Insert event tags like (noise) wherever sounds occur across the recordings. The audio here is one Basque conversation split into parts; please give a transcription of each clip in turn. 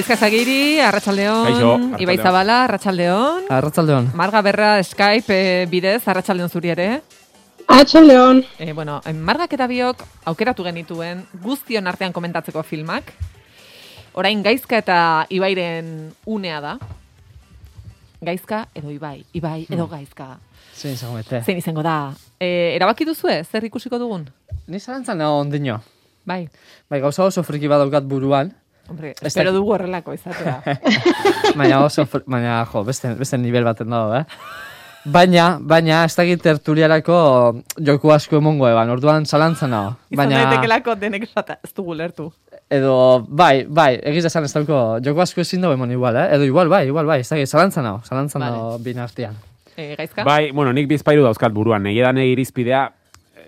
Gaizka Zagiri, arratsaldeon. Ibai Zabala, Arratsaldeon. Arratzaldeon. Marga Berra Skype eh, bidez, Arratsaldeon zuri ere. Atxaldeon. Eh, bueno, eh, Margak eta biok aukeratu genituen guztion artean komentatzeko filmak. Orain Gaizka eta Ibairen unea da. Gaizka edo Ibai, Ibai edo Gaizka. Zein izango bete. Zein izango da? Eh, erabaki duzue, zer ikusiko dugun? Ni zalantzan nago ondino. Bai, Bai, gauza oso friki badaukat buruan. Hombre, espero dugu horrelako izatea. (laughs) Baina oso, baina, jo, beste, beste nivel baten dago, eh? Baina, baina, ez dakit tertuliarako joku asko emongo eban, orduan zalantzan. Izan Baina, daitekelako denek esata, ez dugu lertu. edo, bai, bai, egiz esan ez dauko, joku asko ezin dugu emon igual, eh? Edo igual, bai, igual, bai, ez dakit, zalantzan nago, zalantzan Vale. bin artean. Eh, gaizka? Bai, bueno, nik bizpairu dauzkat buruan. Negi da irizpidea,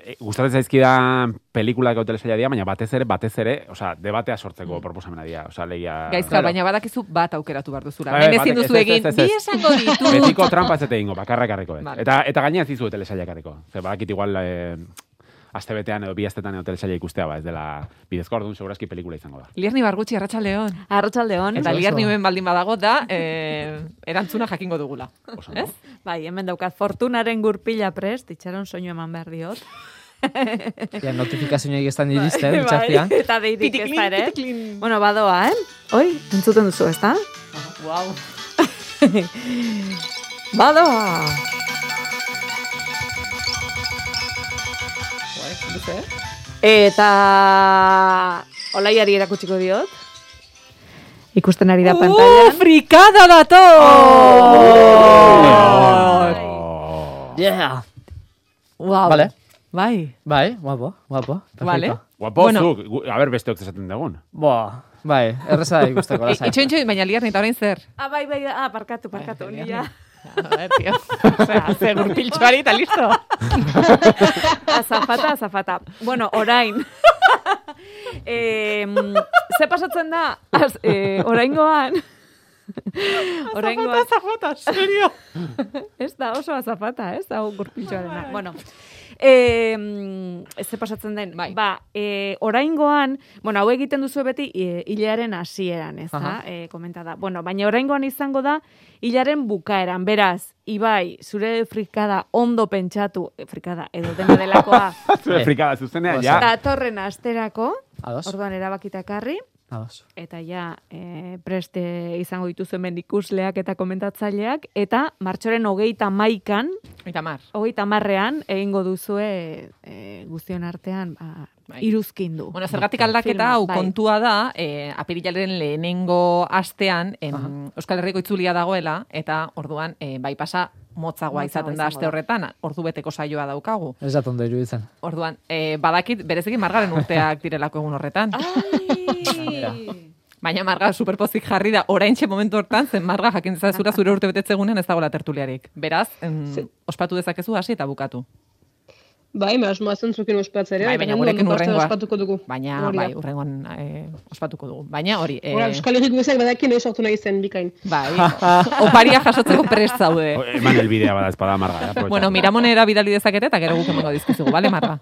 e, gustatzen zaizkidan pelikulak edo telesaila dira, baina batez ere, batez ere, osea, debatea sortzeko proposamena dira. Osea, leia... Gaizka, Claro. baina badakizu bat aukeratu behar duzula. Bai, Hemen bai, ezin batek- duzu ez, ez, egin, ez, ez. bi esango ditu. Betiko trampa ez egingo, bakarra ekarriko. et. Vale. Eta, eta gaina ez dizu telesaila ekarriko. Ze badakit igual, eh, aste betean edo bi astetan edo telesaila ikustea, ba, ez dela bidezko orduan, segurazki pelikula izango da. Lierni bargutxi, arratsaldeon. Arratsaldeon. Eta lierni ben baldin badago da, eh, erantzuna jakingo dugula. Oso, Ez? Bai, hemen daukat fortunaren gurpila prest, itxaron soinu eman behar diot. Ja, notifikazioa ez iristen, itxartian. Bai, eta deirik ez da ere. pitiklin. Bueno, badoa, eh? Oi, entzuten duzu, ez da? Wow. (laughs) Badoa! Eta olaiari erakutsiko diot. Ikusten ari da Uh, pantailan. frikada dato! Oh. Yeah! Wow. Vale. Bai. Bai, guapo, guapo. Perfecto. Vale. Guapo, Bueno. zuk, a ber besteok esaten dugun. Boa, bai, erreza da ikusteko, (laughs) lasai. Itxoin, itxoin, baina lierni eta orain zer? Ah, bai, bai, ah, parkatu, parkatu. Bai. A ver, tío. (laughs) Osea, ze gurpiltxoari eta listo. (laughs) Azafata, azafata. Bueno, orain. (laughs) eh, ze pasatzen da? Az, eh, oraingoan. oraingoan. Azafata, serio. Ez da oso azafata, ez da gurpiltxoarena. Bueno, eh, ze pasatzen den? Bai. Ba, eh, oraingoan, bueno, hau egiten duzu beti hilearen hasieran, ez da? Aha. Eh, komentada. Bueno, baina oraingoan izango da hilaren bukaeran. Beraz, Ibai, zure frikada ondo pentsatu, eh, frikada, edo dena delakoa, (laughs) Zure frikada zuzenean, ja. datorren asterako, Ados, orduan erabakita ekarri, ados. eta ja e, preste izango dituzu hemen ikusleak eta komentatzaileak, eta martxoren hogeita maikan, Eta mar. hogeita marrean, egingo duzue e, guztion artean ba, Bai. iruzkindu. Bueno, zergatik aldaketa Filma, hau bai. kontua da, eh, apirilaren lehenengo astean em, Euskal Herriko itzulia dagoela, eta orduan eh, bai pasa motzagoa izaten da aste horretan, ordu beteko saioa daukagu. Ez da tondo iruditzen. Orduan, eh, badakit bereziki margaren urteak (laughs) direlako egun horretan. Ai! Baina marga superpozik jarri da, oraintxe momentu hortan, zen marga jakin zura zure urte betetze egunean ez dagoela tertuliarik. Beraz, em, ospatu dezakezu hasi eta bukatu. Bai, me asmoa zentzukin ospatzea ere. Bai, baina gurekin. Ospatuko dugu. Baina, bai, urrengoan eh, ospatuko dugu. Baina hori, eh, Ora, Euskal Herriko bezak badaki noiz sortu nahi zen bikain. bai, (laughs) oparia jasotzeko prest zaude. (laughs) Eman elbidea bada espada marga. (laughs) eh, aprovecha. Bueno, miramonera bidali dezakete eta gero guk emango dizkizugu, bale, Marga?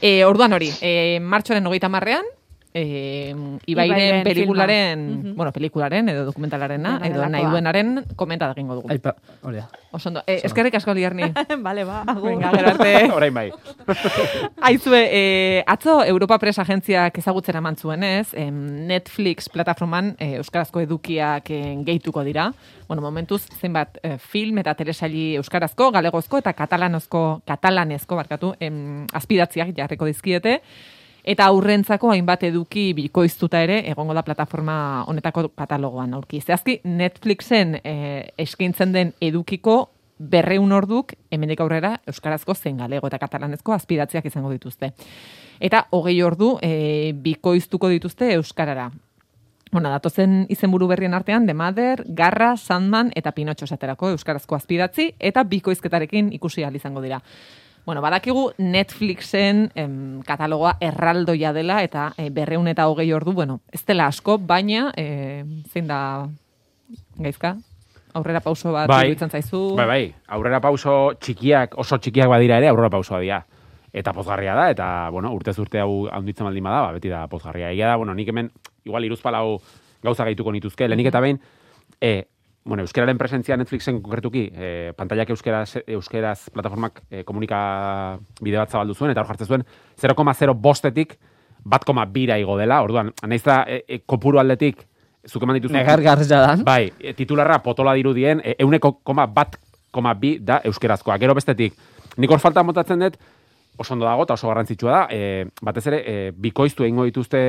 E, orduan hori, e, martxoren hogeita marrean, e, Ibairen Ibairen pelikularen, filma. Mhm. bueno, pelikularen edo dokumentalarena, edo nahi duenaren komenta da egingo dugu. Aipa, hori da. Oso ondo. E, eskerrik asko liarni. (laughs) Bale, ba, agur. Venga, gero arte. (laughs) Orain bai. (laughs) Aizue, e, atzo Europa Press agentziak ezagutzera eman zuenez, em, Netflix plataforman e, euskarazko edukiak e, gehituko dira. Bueno, momentuz zenbat e, film eta telesaili euskarazko, galegozko eta katalanozko, katalanezko barkatu, em, azpidatziak jarriko dizkiete. Eta aurrentzako hainbat eduki bikoiztuta ere egongo da plataforma honetako katalogoan aurki. Zehazki Netflixen e, eskaintzen den edukiko berreun orduk hemendik aurrera euskarazko zen galego eta katalanezko azpidatziak izango dituzte. Eta hogei ordu e, bikoiztuko dituzte euskarara. Bueno, datozen izenburu berrien artean, The Mother, Garra, Sandman eta Pinotxo esaterako euskarazko azpidatzi eta bikoizketarekin ikusi ahal izango dira. Bueno, badakigu Netflixen em, katalogoa erraldoia dela eta e, berreun eta hogei ordu, bueno, ez dela asko, baina e, zein da gaizka? Aurrera pauso bat Bai. zaizu? Bai, bai. Aurrera pauso txikiak, oso txikiak badira ere, aurrera pausoa dira. Eta pozgarria da, eta, bueno, urtez urte hau handitzen baldin bada, ba, beti da pozgarria. Egia da, bueno, nik hemen, igual iruzpalau gauza gaituko nituzke. Lehenik eta behin, e, bueno, euskararen presentzia Netflixen konkretuki, e, pantallak euskeraz, euskeraz plataformak e, komunika bide bat zabaldu zuen, eta hor jartzen zuen 0,0 bostetik bat koma bira igo dela, orduan, nahiz da e, e, kopuru aldetik, zuk eman dituzu. Negar dan. Bai, e, titularra potola dirudien, e, euneko koma bat koma bi da euskerazkoa. Gero bestetik, nik hor falta motatzen dut, oso ondo dago eta oso garrantzitsua da, e, batez ere, e, bikoiztu egingo dituzte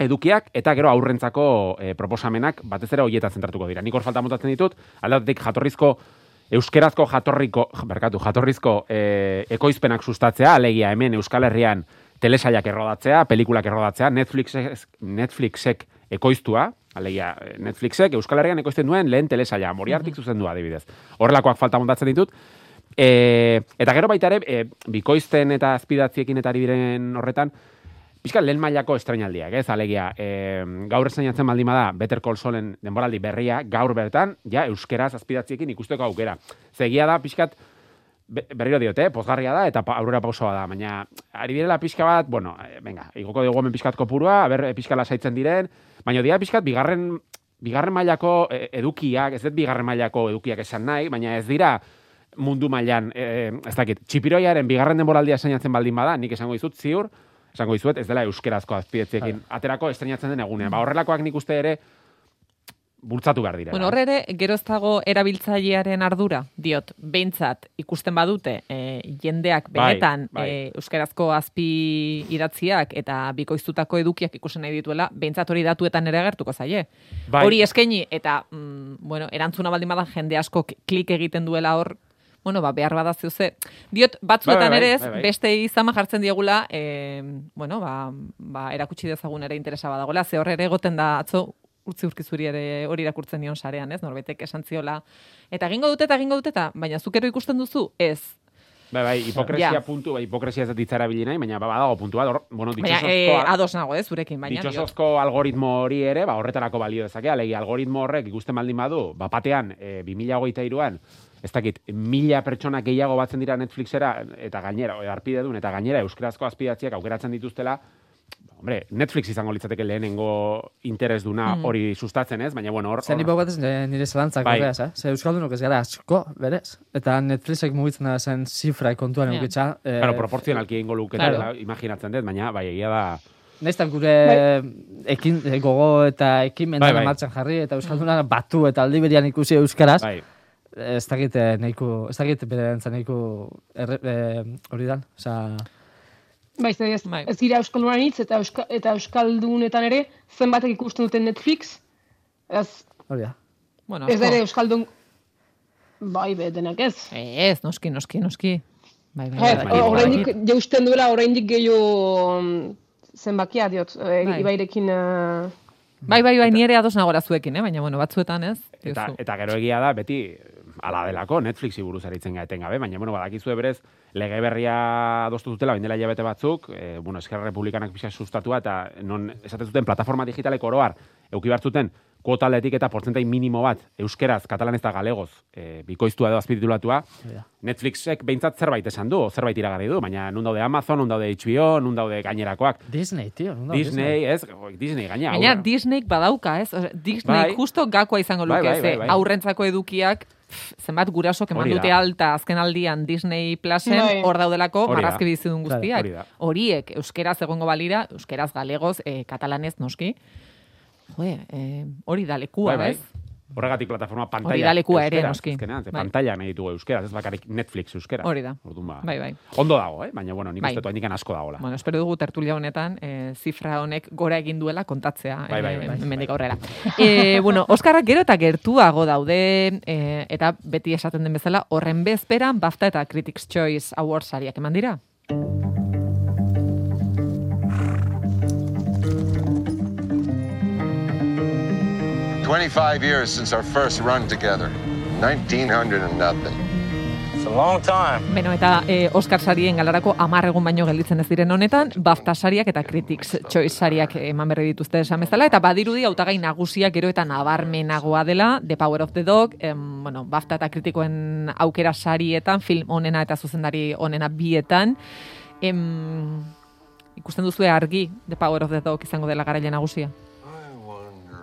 edukiak eta gero aurrentzako e, proposamenak batez ere hoieta zentratuko dira. Nik hor falta motatzen ditut, aldatetik jatorrizko euskerazko jatorriko, (laughs) berkatu, jatorrizko e, ekoizpenak sustatzea, alegia hemen Euskal Herrian telesaiak errodatzea, pelikulak errodatzea, Netflixek, Netflixek ekoiztua, alegia Netflixek Euskal Herrian ekoizten duen lehen telesaia, moriartik zuzendua adibidez. Horrelakoak falta montatzen ditut, E, eta gero baita ere, e, bikoizten eta azpidatziekin eta ari diren horretan, pixka lehen mailako estrenaldiak, ez, alegia, e, gaur estrenatzen baldin bada, Better Call Saulen denboraldi berria, gaur bertan, ja, euskeraz azpidatziekin ikusteko aukera. Zegia da, pixkat, be- berriro diote, eh, pozgarria da, eta aurrera pausoa da, baina, ari direla pixka bat, bueno, e, venga, igoko dugu hemen pixkat kopurua, aber, e, pixka lasaitzen diren, baina dira pixkat, bigarren, bigarren mailako e, edukiak, ez dut bigarren mailako edukiak esan nahi, baina ez dira, mundu mailan, e, ez dakit, txipiroiaren bigarren denboraldia esainatzen baldin bada, nik esango dizut, ziur, esango dizuet, ez dela euskerazko azpietziekin. Aterako estrenatzen den egunean. Ba, horrelakoak nik uste ere, bultzatu behar dira. Bueno, horre ere, gero ez dago erabiltzailearen ardura, diot, behintzat ikusten badute, e, jendeak Bai, benetan bai. e, euskarazko azpi idatziak eta bikoiztutako edukiak ikusten nahi dituela, behintzat hori datuetan ere agertuko zaie. Bai. Hori eskaini eta, mm, bueno, erantzuna baldin bada jende asko klik egiten duela hor, bueno, ba, behar bada ze. Diot, batzuetan Bai, bai, ere ez, bai, beste izama jartzen diegula, e, bueno, ba, ba, erakutsi dezagun ere interesa badagoela, ze horre ere egoten da atzo, utzi urkizuri ere hori irakurtzen nion sarean, ez? Norbaitek esan ziola. Eta egingo dute eta egingo dute eta, baina zukero ikusten duzu, ez. Bai, bai, hipokresia Ja. puntu, bai, hipokresia ez erabili nahi, baina ba, badago puntu bat, hor, bueno, Baina, ditxosozko, e, ados nago, ez, zurekin, baina. ditxosozko algoritmo hori ere, ba, horretarako balio dezake, alegi algoritmo horrek ikusten baldin badu, ba, batean, e, 2023an, ez dakit, mila pertsona gehiago batzen dira Netflixera, eta gainera, e, arpide dun, eta gainera euskarazko azpidatziak aukeratzen dituztela, hombre, Netflix izango litzateke lehenengo interes duna Mm. hori sustatzen ez, baina bueno, hor... Zer nipo batez nire nire zalantzak Bai. horreaz, eh? Ze Euskaldunok ez gara asko, berez. Eta Netflixek mugitzen da zen zifra kontuan Ja. eukitza. Eh, Claro, proportzionalki egingo luketela, Claro. imaginatzen dut, baina bai, egia da... Naiztan gure ekin, eh, gogo eta ekimen Bai, bai, bai. martxan jarri, eta Euskalduna batu eta aldi berian ikusi Euskaraz. Bai, Ez dakit eh, nahiko, ez dakit bere nahiko erre, eh, hori dan. Osa, Bai, ez, ez, Bai. ez gira Euskaldunan hitz eta, euska, eta Euskaldunetan ere zenbatek ikusten duten Netflix. Ez, hori da. Bueno, ez da asko. ere Euskaldun... Bai, be, denak ez. Ez, noski, noski, noski. Bai, bai, Ez, bai, bai, oraindik badakit. jeusten duela oraindik gehiago mm, zenbakia diot, e, Bai. ibairekin eh, Bai, bai, bai, ni ere ados nagora zuekin, eh? baina, bueno, batzuetan ez. Eta, eta gero egia da, beti, ala delako, Netflixi buruz aritzen gaeten gabe, baina, bueno, badakizue berez, lege berria adostu dutela, bain dela hilabete batzuk, e, bueno, Eskerra Republikanak pixka sustatua, eta non esaten zuten plataforma digitalek oroar, euki hartzuten, kuota aldetik eta portzentai minimo bat, euskeraz, katalanez eta galegoz, e, bikoiztua edo azpititulatua, da. Netflixek behintzat zerbait esan du, o zerbait iragarri du, baina nun daude Amazon, nun daude HBO, nun daude gainerakoak, Disney, tio. non da Disney, ez, Disney gaina. Baina aurra. Disneyk badauka, ez? Osea, Disney Bai. justo gakoa izango Bai, luke, bai, ze bai, bai. aurrentzako edukiak zenbat gurasok eman dute alta azken aldian Disney Plusen Bai. hor daudelako marrazki bizidun Claro, guztiak. hori. Horiek euskeraz egongo balira, euskeraz galegoz, e, katalanez noski. Jo, e, hori da lekua, Bai, bai. ez? Horregatik plataforma pantalla. Hori da lekua ere, noski. Bai. pantalla nahi ditugu euskeraz, ez bakarrik Netflix euskera. Hori da. Orduan ba. Bai, bai. Ondo dago, eh? Baina, bueno, nik Bai. uste asko dagoela. Bueno, espero dugu tertulia honetan, e, zifra honek gora egin duela kontatzea. Bai, bai, bai, eh, bai. hemendik aurrera. e, bueno, Oskarrak gero eta gertuago daude, e, eta beti esaten den bezala, horren bezperan BAFTA eta Critics' Choice Awards sariak eman dira. 25 years since our first run together. 1900 and nothing. It's a long time. Beno, eta e, Oscar sarien galarako amar egun baino gelditzen ez diren honetan, BAFTA sariak eta Critics' Choice sariak eman berri dituzte esan bezala, eta badirudi hautagai nagusia gero eta nabarmenagoa dela, The Power of the Dog, em, bueno, BAFTA eta kritikoen aukera sarietan, film onena eta zuzendari onena bietan, em, ikusten duzue argi The Power of the Dog izango dela garaile nagusia.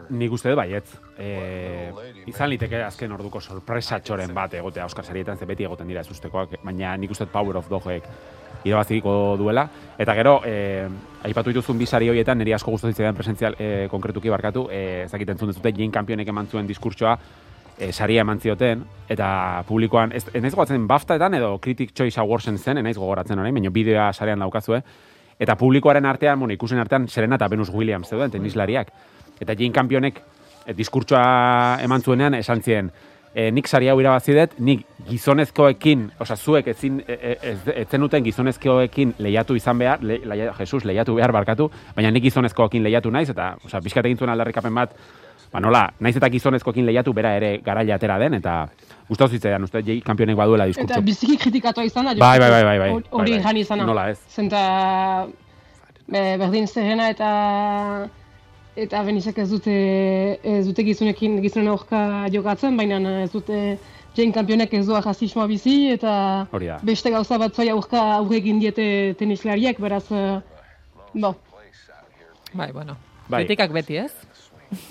Nik uste dut baietz. E, izan liteke azken orduko sorpresatxoren bat egotea Oscar sarietan, ze beti egoten dira ez ustekoak, baina nik uste dut Power of Dogek irabaziko duela. Eta gero, e, aipatu dituzun bizari horietan, niri asko gustatzen zidan presentzial e, konkretuki barkatu, e, ezakit entzun dezute, Jane Campionek eman zuen diskurtsoa, e, saria eman zioten, eta publikoan, ez, ez naiz gogoratzen BAFTAetan edo Critic Choice Awardsen zen, naiz gogoratzen orain, baina bideoa sarean daukazue, eta publikoaren artean, bueno, ikusen artean, Serena eta Venus Williams zeuden, tenislariak. Eta Jane Campionek e, diskurtsoa eman zuenean, esan zien, e, nik sari hau irabazi dut, nik gizonezkoekin, osea, zuek ezin, e, e, ez, ez zenuten gizonezkoekin lehiatu izan behar, le, leia- Jesus, lehiatu behar barkatu, baina nik gizonezkoekin lehiatu naiz, eta, osea, pixkat egin zuen aldarrikapen bat, ba nola, naiz eta gizonezkoekin lehiatu bera ere garaile atera den, eta gustatu zitzaidan, uste, jei kampionek baduela Eta diskurtso. biziki kritikatua izan da. Bai, bai, bai, bai, bai. Hori- Bai, bai. izana. Nola ez. Zenta be, berdin zerrena eta eta benizek ez dute ez dute gizunekin gizunen aurka jokatzen, baina ez dute Jane kampionek ez doa jasismoa bizi eta Hori da. beste gauza batzoi aurka aurre egin diete tenislariak, beraz eh, bo, Bai, bueno. Bai. Kritikak beti, ez?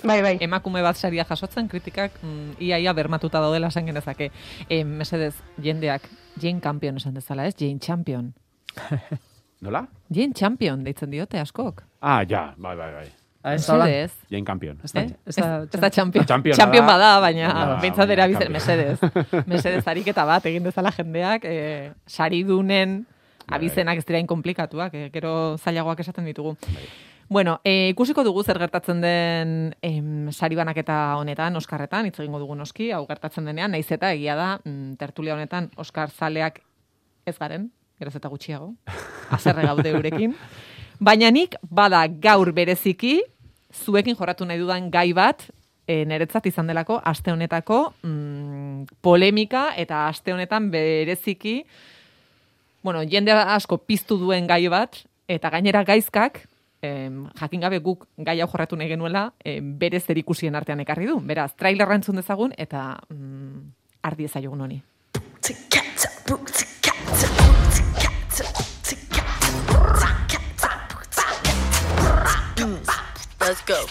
bai, bai. Emakume bat saria jasotzen, kritikak mm, ia ia bermatuta daudela esan genezake. E, mesedez, jendeak, Jane Campion esan dezala, ez? Jane Champion. (laughs) Nola? Jane Champion deitzen diote askok. Ah, ja, bai, bai, bai. Ez da. Jane Campion. Ez da, Eh? ez da, Ez da champion. Bada, baina baina erabizen, mesedez. (laughs) Mesedez ariketa bat egin dezala jendeak, e, saridunen abizenak ez dira inkomplikatuak, e, gero zailagoak esaten ditugu. Bueno, e, ikusiko dugu zer gertatzen den em, sari banaketa honetan, Oskarretan, hitz egingo dugu noski, hau gertatzen denean, naiz eta egia da, mm, tertulia honetan, Oskar zaleak ez garen, geroz eta gutxiago, (laughs) azerre gaude eurekin. Baina nik, bada gaur bereziki, zuekin jorratu nahi dudan gai bat, e, niretzat izan delako, aste honetako mm, polemika, eta aste honetan bereziki, bueno, jende asko piztu duen gai bat, eta gainera gaizkak, em, jakin gabe guk gai hau jorratu nahi genuela, em, bere zer ikusien artean ekarri du. Beraz, trailerra entzun dezagun, eta mm, ardi ezaiogun honi. Let's go.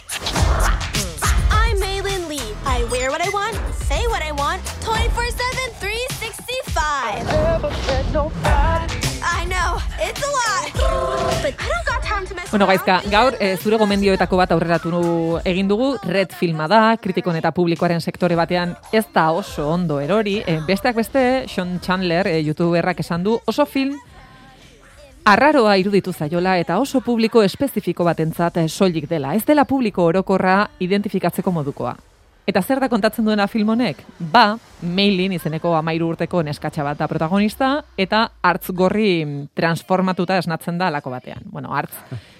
I'm Maylin Lee. I wear what I want, say what I want, 24 7, 365. I know, it's a lot. But I don't got time to mess Bueno, around. gaizka, gaur e, zure gomendioetako bat aurreratu nu- egin dugu, red filma da, kritikon eta publikoaren sektore batean ez da oso ondo erori. E, besteak beste, Sean Chandler, e, youtuberrak esan du, oso film arraroa iruditu zaiola eta oso publiko espezifiko batentzat soilik dela. Ez dela publiko orokorra identifikatzeko modukoa. Eta zer da kontatzen duena film honek? Ba, Mailin izeneko amairu urteko neskatxa bat da protagonista, eta hartz gorri transformatuta esnatzen da alako batean. Bueno, hartz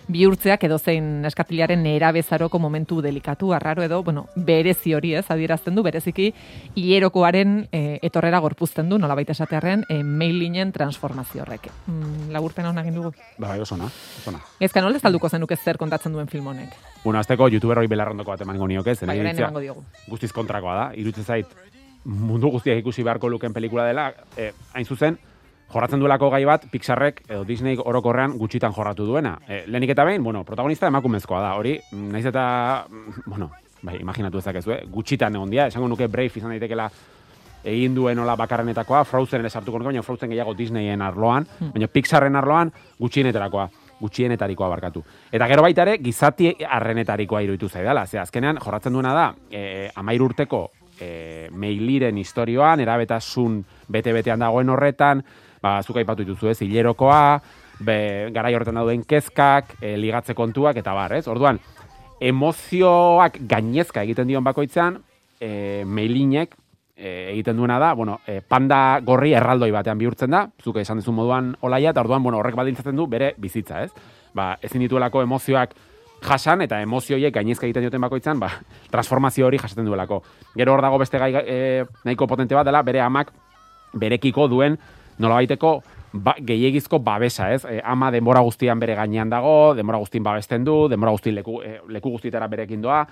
bihurtzeak edo zein neskatilaren erabezaroko momentu delikatu, arraro edo, bueno, berezi hori ez, adierazten du, bereziki hilerokoaren e, etorrera gorpuzten du, nola baita esatearren, e, Mailinen transformazio horrek. Mm, laburpen hona egin dugu. Bai, oso na, oso na. Ezka nola ez talduko zenuke zer kontatzen duen film honek. Bueno, azteko youtuber hori belarrondoko bat emango nioke, zen Bai, diogu. guztiz kontrakoa da. Iruditzen zait, mundu guztiak ikusi beharko luken pelikula dela, eh, hain zuzen, jorratzen duelako gai bat, Pixarrek edo Disney orokorrean gutxitan jorratu duena. Eh, lehenik eta behin, bueno, protagonista emakumezkoa da, hori, mm, naiz eta, mm, bueno, bai, imaginatu ezakezu, eh? gutxitan egon dia, esango nuke Brave izan daitekela egin duen hola bakarrenetakoa, Frozen ere sartuko nuke, baina Frozen gehiago Disneyen arloan, baina Pixarren arloan gutxienetarakoa gutxienetarikoa barkatu. Eta gero baita ere, gizati arrenetarikoa iruditu zaidala. Ze azkenean, jorratzen duena da, e, amair urteko e, meiliren historioan, erabetasun bete-betean dagoen horretan, ba, zuk aipatu dituzu ez, hilerokoa, be, garai horretan dauden kezkak, e, ligatze kontuak, eta bar, ez? Orduan, emozioak gainezka egiten dion bakoitzean, e, meilinek e, egiten duena da, bueno, e, panda gorri erraldoi batean bihurtzen da, zuke esan duzu moduan olaia, eta orduan, bueno, horrek badintzatzen du bere bizitza, ez? Ba, ezin dituelako emozioak jasan, eta emozioiek gainezka egiten dioten bakoitzan, ba, (laughs) transformazio hori jasaten duelako. Gero hor dago beste gai e, nahiko potente bat dela, bere amak berekiko duen nolabaiteko ba, gehiegizko babesa, ez? E, ama denbora guztian bere gainean dago, denbora guztien babesten du, denbora guztien leku, e, leku guztietara berekin doa.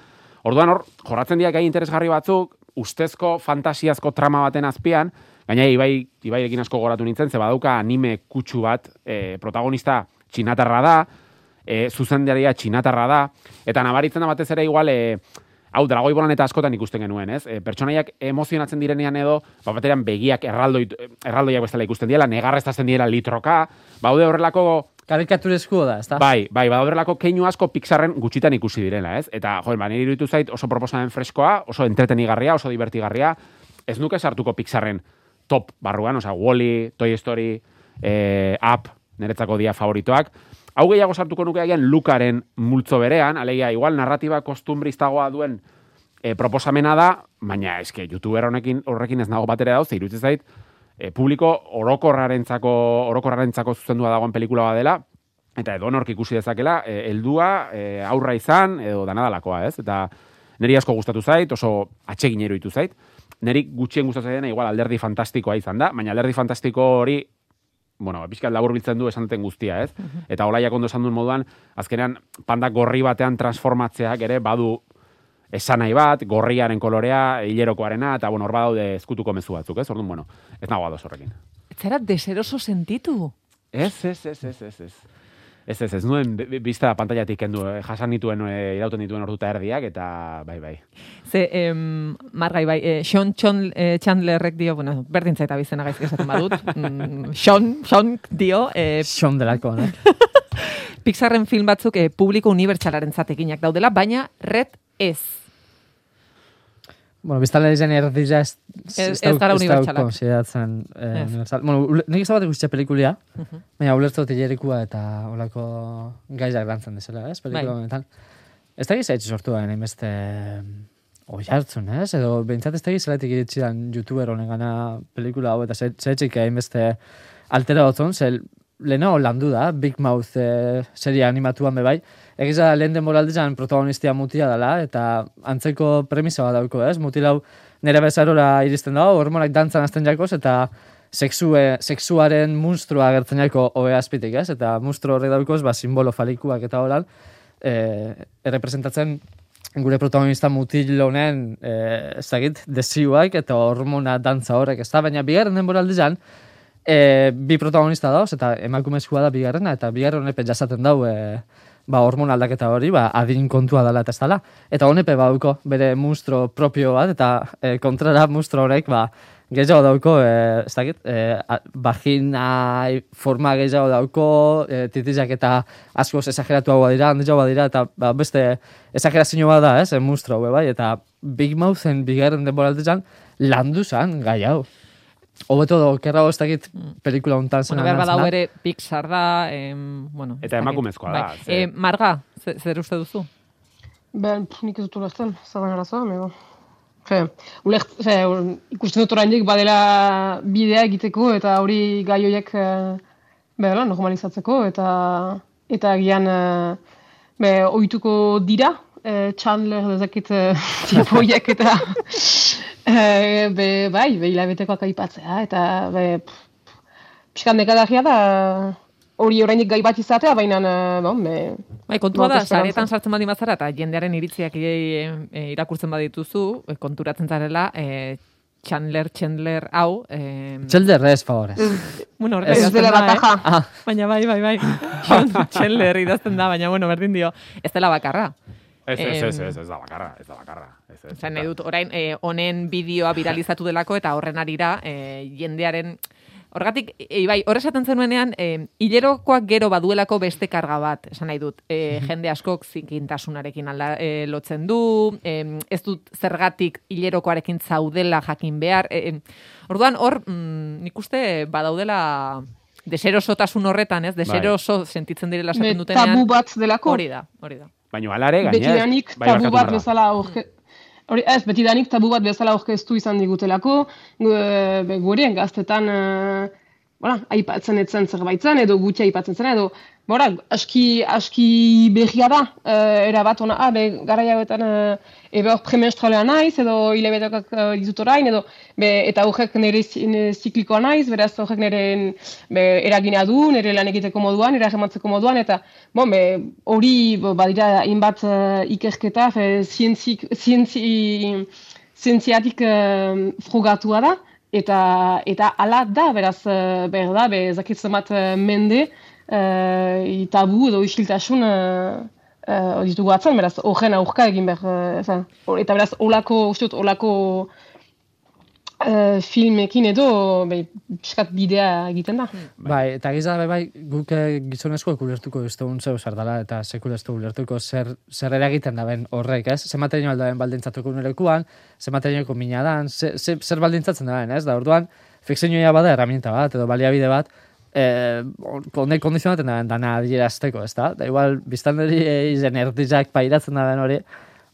Orduan hor, jorratzen dira gai interesgarri batzuk, ustezko fantasiazko trama baten azpian, gaina ibai, ibaiekin asko goratu nintzen, ze badauka anime kutsu bat, e, protagonista txinatarra da, e, zuzendaria txinatarra da, eta nabaritzen da batez ere igual, e, hau dragoi bolan eta askotan ikusten genuen, ez? E, pertsonaiak emozionatzen direnean edo, ba, bateran begiak erraldoi, erraldoiak bezala ikusten diela, negarreztatzen diela litroka, baude horrelako Karikaturezko da, ezta? Bai, bai, badaudelako keinu asko Pixarren gutxitan ikusi direla, ez? Eta, joen, ba, niri iruditu zait oso proposamen freskoa, oso entretenigarria, oso divertigarria, ez nuke sartuko Pixarren top barruan, osea, Wall-E, Toy Story, eh, Up, niretzako dia favoritoak. Hau gehiago sartuko nuke agian Lukaren multzo berean, alegia, igual narratiba kostumbristagoa duen e, proposamena da, baina eske youtuber honekin horrekin ez nago batera dauz, iruditzen zait, e, publiko orokorrarentzako orokorrarentzako zuzendua dagoen pelikula bat dela, eta edo nork ikusi dezakela, e, heldua, e, aurra izan, edo danadalakoa, ez? Eta niri asko gustatu zait, oso atsegin iruditu zait. Neri gutxien gustatzen dena igual alderdi fantastikoa izan da, baina alderdi fantastiko hori bueno, pixkat labur biltzen du esan duten guztia, ez? Eta olaiak ondo esan duen moduan, azkenean panda gorri batean transformatzeak ere badu esan nahi bat, gorriaren kolorea, hilerokoarena, eta bueno, hor badaude ezkutuko mezu batzuk, ez? Orduan, bueno, ez nago ados horrekin. Ez zara deseroso sentitu. Ez, ez, ez, ez, ez, ez. Ez, ez, ez nuen bi- bizta pantailatik kendu, eh, jasan nituen, eh, irauten dituen orduta erdiak, eta bai, bai. Ze, em, margai bai, eh, Sean Chon, eh, Chandlerrek dio, bueno, berdin zaita bizena gaizki esaten badut. (laughs) Mm, Sean, Sean dio, eh, Xon delako, ne? Pixarren film batzuk eh, publiko unibertsalaren zatekinak daudela, baina red ez. Bueno, biztala izan erdila ez, Ez- ez gara unibertsalak. konsideratzen eh, Ez. unibertsal. Bueno, ule- nik ez bat ikuste pelikulia, baina ulertu dut hilerikua eta olako gaizak dantzen desela, ez? Pelikula Bai. honetan. Ez da gizatxe sortu da, hainbeste oi hartzun, ez? Edo behintzat ez da gizaletik iritsi dan youtuber honen gana pelikula hau eta zetxik hainbeste altera otzon, zel leheno landu da, Big Mouth eh, serie animatuan bebai, egiz da lehen denboraldean protagonistia mutia dela, eta antzeko premisa bat dauko, ez? Mutil hau nire bezarora iristen dago, hormonak dantzan azten jakoz, eta sexue, sexuaren monstrua agertzen jako oe azpitik, ez? Eta monstru horrek daukoz, ba, simbolo falikuak eta holan, eh, errepresentatzen gure protagonista mutil honen, eh, ez dakit, desioak eta hormona dantza horrek, ez da? Baina bigarren denboraldean, e, bi protagonista dauz, eta emakumezkoa da bigarrena, eta bigarren honepe jasaten dau, e, ba, hormon aldaketa hori, ba, adin kontua dela eta ez dela. Eta honepe bauko bere monstro propio bat, eta e, kontrara monstro horrek, ba, gehiago dauko, e, ez dakit, e, a- forma gehiago dauko, e, titizak eta askoz esageratuagoa dira, handiagoa dira, eta ba, beste esagerazio bat da, ez, e, monstro hau, bai, eta Big Mouthen bigarren denboraldean landu zan, gai hau. Hobeto do, kerrago ez dakit pelikula hontan zen. Bueno, behar badau ere Pixar da, em, bueno. Eta emakumezkoa da, Bai. ze- Eh, Marga, ze- zer uste duzu? Ben, pff, nik ez dut ulertzen, zer den arazoa, mego. Fe, ulert, fe, ul- ikusten dut oraindik badela bidea egiteko eta hori gai horiek e, normalizatzeko eta eta agian e, be, ohituko dira, e, Chandler dezakit e, (laughs) tipo horiek eta e, be, bai, be, hilabetekoak aipatzea eta be, pff, pixkan nekadagia da hori oraindik gai bat izatea, baina e, bon, be, Bai, kontua da, saretan sartzen baldin bazara eta jendearen iritziak e, e, irakurtzen badituzu, e, konturatzen zarela, e, Chandler, Chandler, hau, e, Txelder ez, favorez. bueno, ez dela bataja. Ah, Baina bai, bai, bai. (laughs) Chandler idazten da, baina bueno, berdin dio, ez dela bakarra. Ez, ez, ez, ez, ez da bakarra, ez da bakarra. Ez, ez, Zan nahi dut, orain, eh, honen bideoa viralizatu delako eta horren arira eh, jendearen... Horgatik, e, bai, hor esaten zenuenean, e, hilerokoak gero baduelako beste karga bat, esan nahi dut, e, jende askok zikintasunarekin alda, e, lotzen du, e, ez dut zergatik hilerokoarekin zaudela jakin behar. E, e, orduan, hor, mm, nik uste badaudela deserosotasun horretan, ez? Deseroso sentitzen direla esaten dutenean. tabu bat delako. Hori da, hori da. Baina alare, gainez. betidanik bai, tabu bat bezala aurke... Hori, ez, betidanik tabu bat bezala aurkeztu izan digutelako, gu- be, gure gaztetan, uh, voilà, aipatzen etzen zerbaitzen, edo gutxi aipatzen zen, edo, bora, aski, aski berria da, uh, erabat ona, ah, be, gara jauetan, uh, ebe hor premenstralea naiz, edo hilabeteak uh, ditut orain, edo, be, eta horrek nire, nire ziklikoa naiz, beraz horrek nire be, eragina du, nire lan egiteko moduan, nire ahematzeko moduan, eta bon, be, hori badira hainbat uh, ikerketa, fe, zientzik, zientzi, zientziatik uh, frugatua da, eta eta ala da, beraz, uh, behar da, be, ezakit zenbat uh, mende, uh, tabu edo isiltasun uh, uh, ditugu atzen, beraz, horren aurka egin zen, hor- eta beraz, olako, uste dut, olako uh, filmekin edo, bai, piskat bidea egiten da. Bai, eta giza bai, bai guk eh, gizonezkoek ulertuko ez dugun zeu zer dela, eta sekula ez dugu ulertuko zer, zer eragiten daben horrek, ez? Ze material aldaben baldintzatuko nirekuan, ze materialeko mina dan, ze, ze, zer baldintzatzen daben, ez? Da, orduan, fikzioa bada herramienta bat, edo baliabide bat, eh, honek kondizionaten daben dana adierazteko, ez da? Da, igual, biztanleri izen erdizak pairatzen daben hori,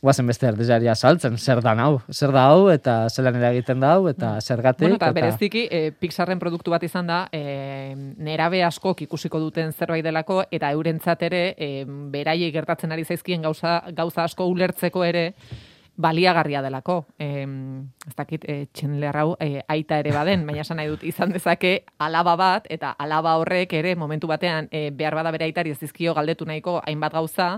guazen beste erdizaria saltzen, zer da hau, zer da hau, eta zelan eragiten da hau, eta zergatik. Bueno, eta bereziki, e, Pixarren produktu bat izan da, e, nerabe askok ikusiko duten zerbait delako, eta eurentzat ere, e, beraiei gertatzen ari zaizkien gauza, gauza asko ulertzeko ere, baliagarria delako. E, ez dakit, e, Chandler hau e, aita ere baden, baina esan nahi dut izan dezake alaba bat, eta alaba horrek ere momentu batean e, behar bada bere aitari ez dizkio galdetu nahiko hainbat gauza,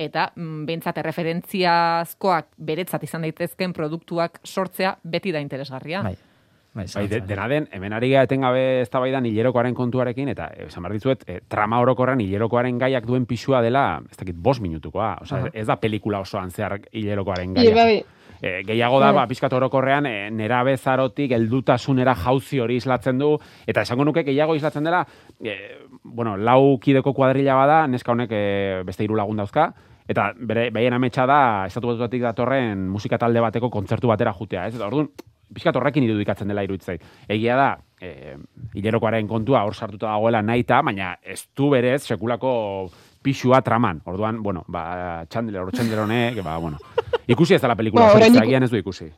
eta mm, behintzat erreferentziazkoak beretzat izan daitezken produktuak sortzea beti da interesgarria. Bai. Bai, Bai, de, dena den, hemen ari gara etengabe eztabaidan hilerokoaren kontuarekin, eta eh, esan behar dizuet, eh, trama orokorren hilerokoaren gaiak duen pisua dela, ez dakit, bost minutukoa. Osea, Aha. ez da pelikula osoan zehar hilerokoaren Ie, gaia. bai, E, gehiago da, Bai. ba, pixkat orokorrean, e, nera bezarotik heldutasunera jauzi hori islatzen du, eta esango nuke gehiago islatzen dela, e, bueno, lau kideko kuadrilla bada, neska honek e, beste hiru lagun dauzka, eta bere, behien ametsa da, estatu batuetatik datorren musika talde bateko kontzertu batera jutea, ez? Eta orduan, pixkat horrekin irudikatzen dela iruditzai. Egia da, e, hilerokoaren kontua hor sartuta dagoela naita, baina ez du berez sekulako pixua traman. Orduan, bueno, ba, Chandler, hor Chandler honek, ba, bueno, ikusi ez da la pelikula, Ba, ez du ikusi.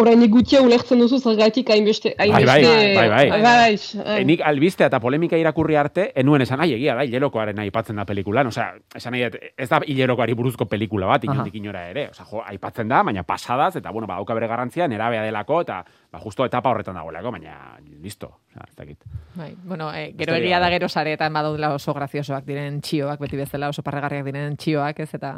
Orain gutia ulertzen duzu zergatik hainbeste, bai, hainbeste... bai, bai. bai, bai. E, nik albistea eta polemika irakurri arte, enuen esan, ai, egia da, hilerokoaren aipatzen da pelikulan, osea, esan nahi, ez da hilerokoari buruzko pelikula bat, inondik inora ere, osea, jo, aipatzen da, baina pasadaz, eta, bueno, ba, dauka bere garrantzia, nerabea delako, eta, ba, justo etapa horretan dagoelako, baina, listo, osea, ez dakit. Bai, bueno, e, gero egia da gero sareetan badaudela oso graziosoak diren txioak, beti bezala oso parregarriak diren txioak, ez, eta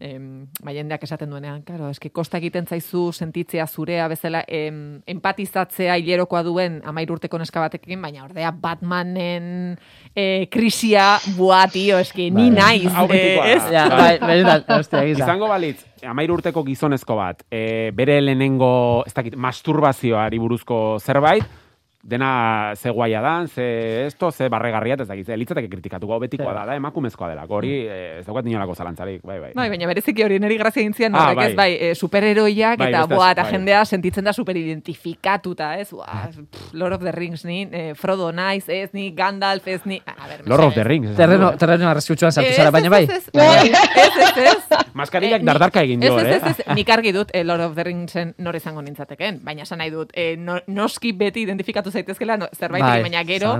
em, ba, jendeak esaten duenean, claro, eski kosta egiten zaizu sentitzea zurea bezala em, empatizatzea hilerokoa duen amair urteko neska batekin, baina ordea Batmanen e, krisia, bua, tio, eski, ni naiz, Hau betikoa eh, ez? Ja, bai, benetan, hostia. Izango balitz, amairu urteko gizonezko bat, e, bere lehenengo, ez dakit, masturbazioari buruzko zerbait, dena ze guaia dan, ze esto, ze barregarria, ez dakit, litzateke kritikatuko, betikoa da, da, emakumezkoa delako, hori, eh, ez daukat inolako zalantzarik, bai, bai. Bai, baina bereziki hori neri grazia egin zian, Ah, horrek ez, bai. bai, e, superheroiak, Bai, eta, boa, eta bai. jendea sentitzen da superidentifikatuta, ez? Ua, pff, Lord of the Rings, ni, eh, Frodo naiz, ez, ni Gandalf, ez, ni... A ver, Lord of the Rings. Terreno, terreno arrezkutxoan sartu zara, baina bai. Ez, ez, bai, ez. (laughs) Maskarillak Eh, ni- dardarka egin dio, eh? ez, ez, ez, nik argi dut Lord of the Ringsen nor izango nintzateken, baina esan nahi dut, no, noski beti identifikatu zaitezkela no, zerbait, Bai, baina gero,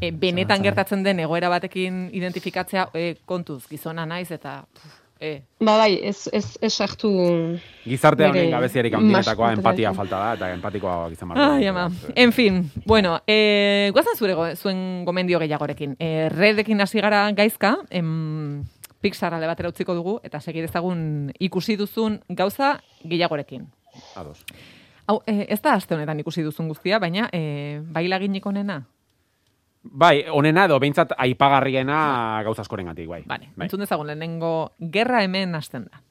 eh, benetan gertatzen den egoera batekin identifikatzea eh, kontuz, gizona naiz, eta... pff, Eh, Ba, bai, ez, ez, ez sartu... Gizarte honen Bere gabeziarik handienetakoa maskuntera empatia falta da, eta empatikoa izan behar Ai, ama. En fin, bueno, eh, guazen zure go- zuen gomendio gehiagorekin. Eh, redekin hasi gara gaizka, em, Pixar alde batera utziko dugu, eta segir ezagun ikusi duzun gauza gehiagorekin. Ados. Hau, eh, ez da aste honetan ikusi duzun guztia, baina eh, bailaginik onena? Bai, onena edo behintzat aipagarriena gauza askorengatik, bai. Vale, bai. entzun dezagun lehenengo gerra hemen hasten da.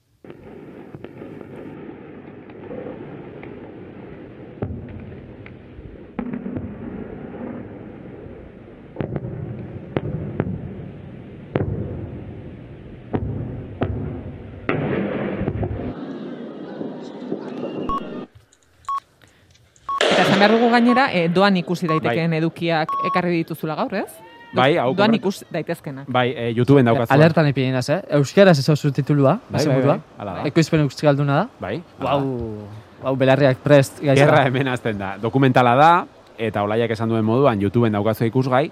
Esan behar dugu gainera, eh, doan ikusi daitekeen edukiak ekarri dituzula gaur, ez? Bai, hau Doan ikus daitezkenak. Bai, e, YouTubeen daukatzu. Alertan ipini naz, eh? Euskaraz ez hau titulua, Bai, bai, bai, bai, da. Ekoizpen euskalduna da. Bai. da. Guau, guau, belarriak prest, gaizka. Gerra hemen hasten da. Dokumentala da, eta olaiak esan duen moduan, YouTubeen daukatzu ikusgai.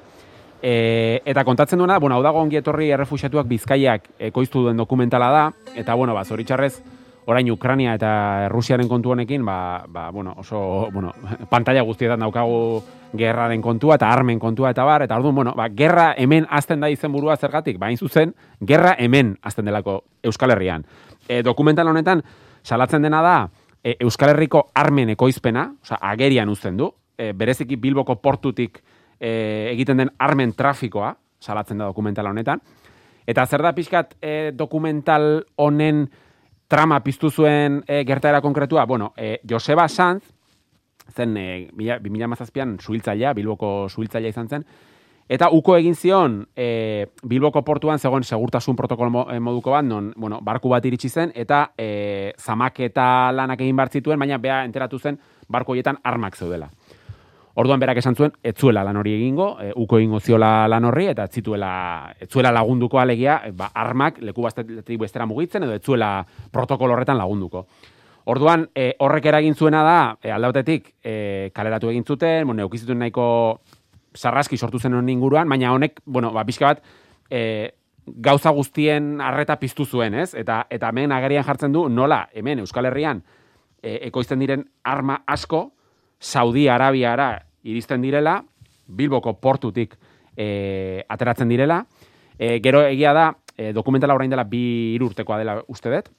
E, eta kontatzen duena, bueno, hau dago ongi etorri errefuxiatuak bizkaiak ekoiztu duen dokumentala da, eta bueno, ba, zoritxarrez, orain Ukrania eta Rusiaren kontu honekin, ba, ba, bueno, oso, bueno, (laughs) pantalla guztietan daukagu gerraren kontua eta armen kontua eta bar, eta orduan, bueno, ba, gerra hemen azten da izenburua zergatik, ba, hain zuzen, gerra hemen azten delako Euskal Herrian. E, dokumental honetan, salatzen dena da, e, Euskal Herriko armen ekoizpena, osea, agerian uzten du, e, bereziki Bilboko portutik e, egiten den armen trafikoa, salatzen da dokumentala honetan, Eta zer da pixkat e, dokumental honen trama piztu zuen e, gertaera konkretua? Bueno, e, Joseba Sanz, zen e, mila- 2017an suhiltzailea, Bilboko suhiltzailea izan zen, Eta uko egin zion e, Bilboko portuan zegoen segurtasun protokolo mo- eh, moduko bat, non, bueno, barku bat iritsi zen, eta e, zamaketa lanak egin behar zituen, baina bea enteratu zen barko horietan armak zeudela. Orduan berak esan zuen, ez zuela lan hori egingo, e, uko egingo ziola lan horri, eta ez zituela, ez zuela lagunduko alegia, e, ba, armak leku bastetik bestera mugitzen, edo ez zuela protokolo horretan lagunduko. Orduan, e, horrek eragin zuena da, e, alde batetik, e, kaleratu egin zuten, bueno, eukizituen nahiko sarraski sortu zen honen inguruan, baina honek, bueno, ba, pixka bat, e, gauza guztien arreta piztu zuen, ez? Eta, eta hemen agerian jartzen du, nola, hemen Euskal Herrian, e, ekoizten diren arma asko, Saudi Arabiara iristen direla, Bilboko portutik e, ateratzen direla, e, gero egia da, e, dokumentala orain dela bi hiru urtekoa dela uste dut,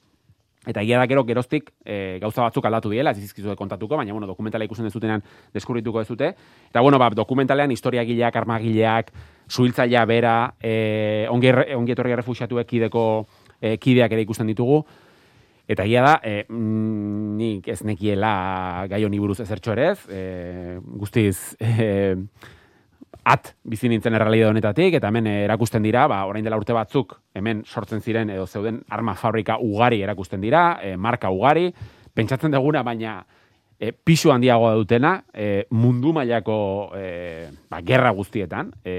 Eta egia da gero geroztik e, gauza batzuk aldatu diela, ez dizkizu kontatuko, baina bueno, dokumentala ikusten dezutenean deskubrituko dezute. Eta bueno, ba, dokumentalean historiagileak, armagileak, suhiltzailea bera, e, ongi, ongi etorri errefuxiatuek kideko e, kideak ere ikusten ditugu. Eta egia da, e, nik ez nekiela gai honi buruz ezertxo ere ez, e, guztiz e, at bizi nintzen errealidade honetatik, eta hemen erakusten dira, ba, orain dela urte batzuk, hemen sortzen ziren edo zeuden arma fabrika ugari erakusten dira, e, marka ugari, pentsatzen duguna, baina e, pisu handiagoa dutena, e, mundu mailako e, ba, gerra guztietan, e,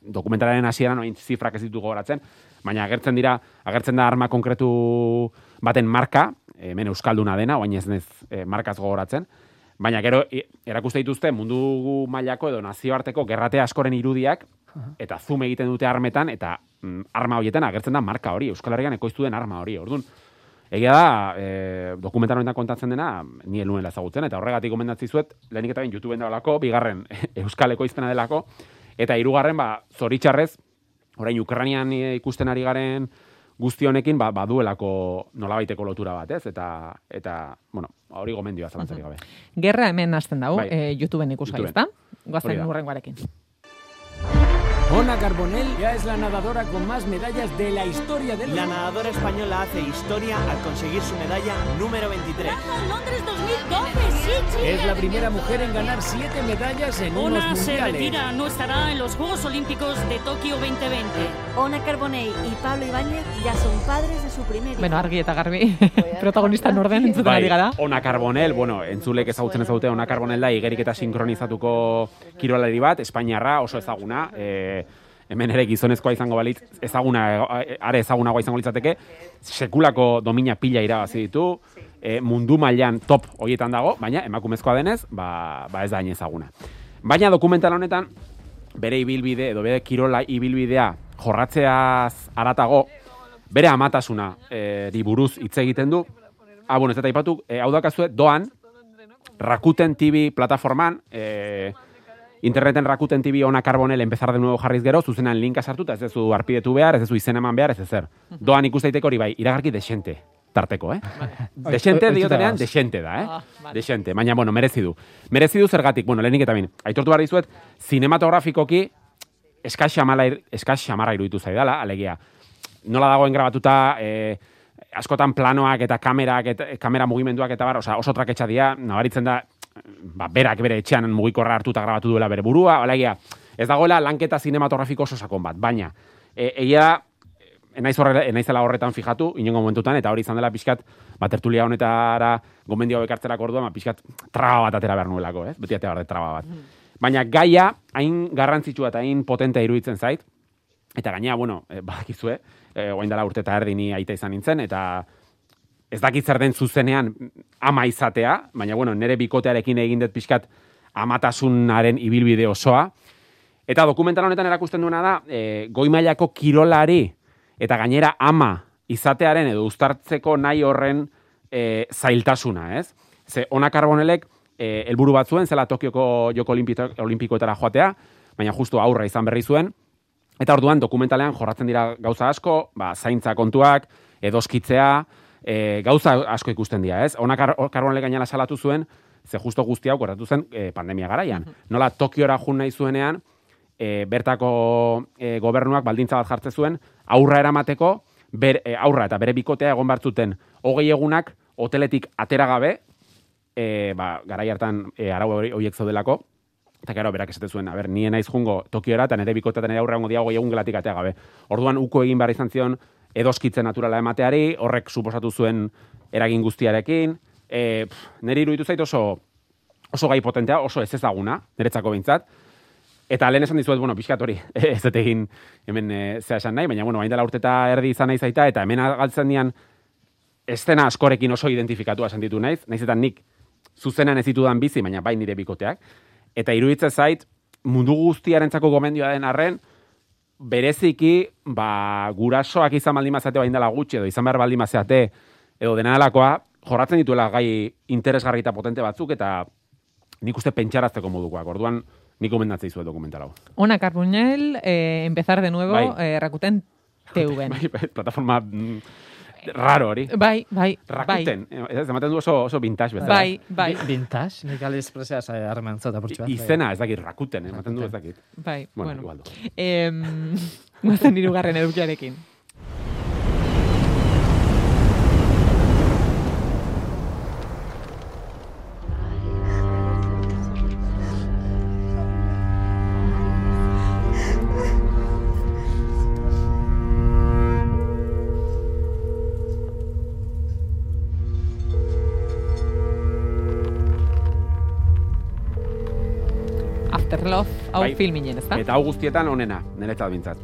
dokumentalaren hasieran orain zifrak ez ditu gogoratzen, baina agertzen dira, agertzen da arma konkretu baten marka, hemen euskalduna dena, orain ez nez e, markaz gogoratzen, Baina gero erakuste dituzte mundu mailako edo nazioarteko gerrate askoren irudiak eta zoom egiten dute armetan eta mm, arma horietan agertzen da marka hori, Euskal Herrian ekoiztu den arma hori. Orduan, egia da, e, dokumental honetan kontatzen dena, ni elunen ezagutzen, eta horregatik gomendatzi zuet, lehenik eta bain YouTubeen dagoelako, bigarren (laughs) Euskal ekoizpena delako, eta hirugarren ba, zoritxarrez, orain Ukrainian e, ikusten ari garen guzti honekin ba, baduelako nolabaiteko lotura bat, ez? Eta, eta bueno, hori gomendioa zalantzarik gabe. Gerra hemen hasten dago, Bai. eh, YouTubeen ikusgai, ezta? Goazen urrengoarekin. Ona Carbonell ya es la nadadora con más medallas de la historia del La nadadora española hace historia al conseguir su medalla número 23. Londres 2012, sí, sí. Es la primera mujer en ganar siete medallas en unos Ona se mundiales. retira, no estará en los Juegos Olímpicos de Tokio 2020. Ona Carbonell y Pablo Ibáñez ya son padres de su primer hijo. Bueno, argi eta garbi (laughs) protagonista norden entzuten ari gara. Ona Carbonel, bueno, entzulek ezagutzen ezaute, Ona Carbonel da igerik eta sinkronizatuko kirolari bat, Espainiarra oso ezaguna, e, hemen ere gizonezkoa izango balitz, ezaguna, are ezagunagoa izango litzateke, sekulako domina pila irabazi ditu, e, mundu mailan top hoietan dago, baina emakumezkoa denez, ba, ba ez da ezaguna. Baina dokumental honetan, bere ibilbide edo bere kirola ibilbidea jorratzeaz aratago, bere amatasuna e, di buruz hitz egiten du. Ah, bueno, ez eta ipatu, e, hau dakazue, doan, Rakuten TV plataforman, e, interneten Rakuten TV ona Carbonel empezar de nuevo jarriz gero, zuzenan linka sartuta, ez duzu arpidetu behar, ez duzu izen eman behar, ez ezer. Doan ikus daiteke hori bai, iragarki desente tarteko, eh? Desente Oituta diotenean, desente da, eh? Ah, vale. Desente, baina, bueno, merezi du. Merezi du zergatik, bueno, lehenik eta bin, aitortu behar dizuet, zinematografikoki eskas xamala, eskas xamarra iruditu zaidala, alegia, nola dagoen grabatuta, e, askotan planoak eta kamerak, eta, kamera mugimenduak eta bar, osea, oso traketxa dira, nabaritzen da, ba, berak bere etxean mugikorra hartuta grabatu duela bere burua, alegia, ez dagoela lanketa zinematografiko oso sakon bat, baina, e, egia da, enaiz horre, enaizela horretan fijatu, inongo momentutan, eta hori izan dela pixkat, ba, tertulia honetara gomendio hau ekartzerak orduan, ba, pixkat traba bat atera behar nuelako, ez? Beti atera traba bat. Baina gaia, hain garrantzitsua eta hain potentea iruditzen zait, eta gainea, bueno, e, badakizue, e, oain dela urte eta erdi ni aita izan nintzen, eta ez dakit zer den zuzenean ama izatea, baina, bueno, nire bikotearekin egin dut pixkat amatasunaren ibilbide osoa, Eta dokumental honetan erakusten duena da, e, goi mailako kirolari eta gainera ama izatearen edo uztartzeko nahi horren e, zailtasuna, ez? Ze ona karbonelek e, helburu bat zuen, zela Tokioko joko olimpikoetara joatea, baina justu aurra izan berri zuen, Eta orduan dokumentalean jorratzen dira gauza asko, ba, zaintza kontuak, edoskitzea, e, gauza asko ikusten dira, ez? Ona kar karbonelek gainala salatu zuen, ze justo guzti hau gertatu zen e, pandemia garaian. Nola Tokiora jun nahi zuenean, e, bertako e, gobernuak baldintza bat jartzen zuen, aurra eramateko, ber, e, aurra eta bere bikotea egon bartzuten hogei egunak hoteletik atera gabe, e, ba, garai hartan e, arau hori- horiek zaudelako, eta gero berak esate zuen, a ber, nien naiz jungo Tokiora, eta nire bikotea eta nire aurra hongo dia hogei egun gelatik atea gabe. Orduan, uko egin behar izan zion, edoskitze naturala emateari, horrek suposatu zuen eragin guztiarekin, e, pff, nire iruditu zait oso, oso gai potentea, oso ez ezaguna, niretzako behintzat, Eta lehen esan dizuet, bueno, pixkat hori, (laughs) ez dut egin hemen e, zea esan nahi, baina, bueno, hain dela urteta erdi izan nahi zaita, eta hemen galtzen dian estena askorekin oso identifikatua sentitu naiz, naiz eta nik zuzenan ez ditudan bizi, baina bai nire bikoteak. Eta iruditzen zait, mundu guztiarentzako gomendioa den arren, bereziki, ba, gurasoak izan baldin mazate bain dela gutxi, edo izan behar baldin mazate, edo dena delakoa, jorratzen dituela gai interesgarri eta potente batzuk, eta nik uste pentsarazteko modukoak. Orduan, nik gomendatzen dizuet dokumental hau. Ona Carbonell, eh, empezar de nuevo, Bai. eh, Rakuten TV. Bai, bai, plataforma mm, raro hori. Bai, bai, Rakuten, bai. ez ematen du oso, oso vintage bezala. Bai, bai. Vintage, nik aliexpresea harreman zota bat. bai. Izena, ez dakit, Rakuten, eh, ematen du ez dakit. Bai, Bueno, bueno. igual du. Em, (laughs) Guazen irugarren edukiarekin. Bai. filminen, ezta? Eta hau guztietan onena, niretzat bintzat.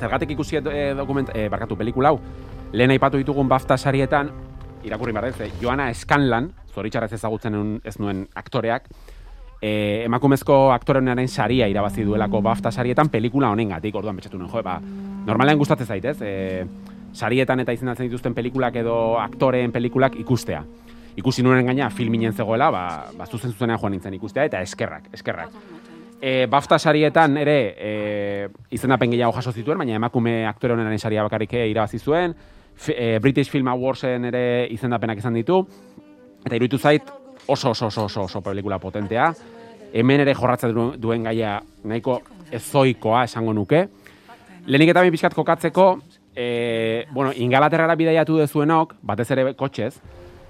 Zergatik ikusi e, dokument, e, barkatu pelikula hau, lehen aipatu ditugun BAFTA sarietan, irakurri behar dut, Joana Scanlan, zoritxarrez ezagutzen ez nuen aktoreak, e, emakumezko aktorenaren saria irabazi duelako BAFTA sarietan pelikula honengatik, orduan betxatu nuen, jo, ba, normalean gustatzen zaitez, e, sarietan eta izendatzen dituzten pelikulak edo aktoreen pelikulak ikustea. Ikusi nuen gaina filminen zegoela, ba, ba zuzen zuzenean joan nintzen ikustea, eta eskerrak, eskerrak. E, BAFTA sarietan ere e, izendapen gehiago jaso zituen, baina emakume aktore honenaren saria bakarrik irabazi zuen. Fi- e, British Film Awardsen ere izendapenak izan ditu. Eta iruditu zait oso oso oso oso, oso pelikula potentea. Hemen ere jorratzen du- duen gaia nahiko ezoikoa esango nuke. Lehenik eta pixkat kokatzeko, e, bueno, Ingalaterrara bidaiatu dezuenok, batez ere kotxez,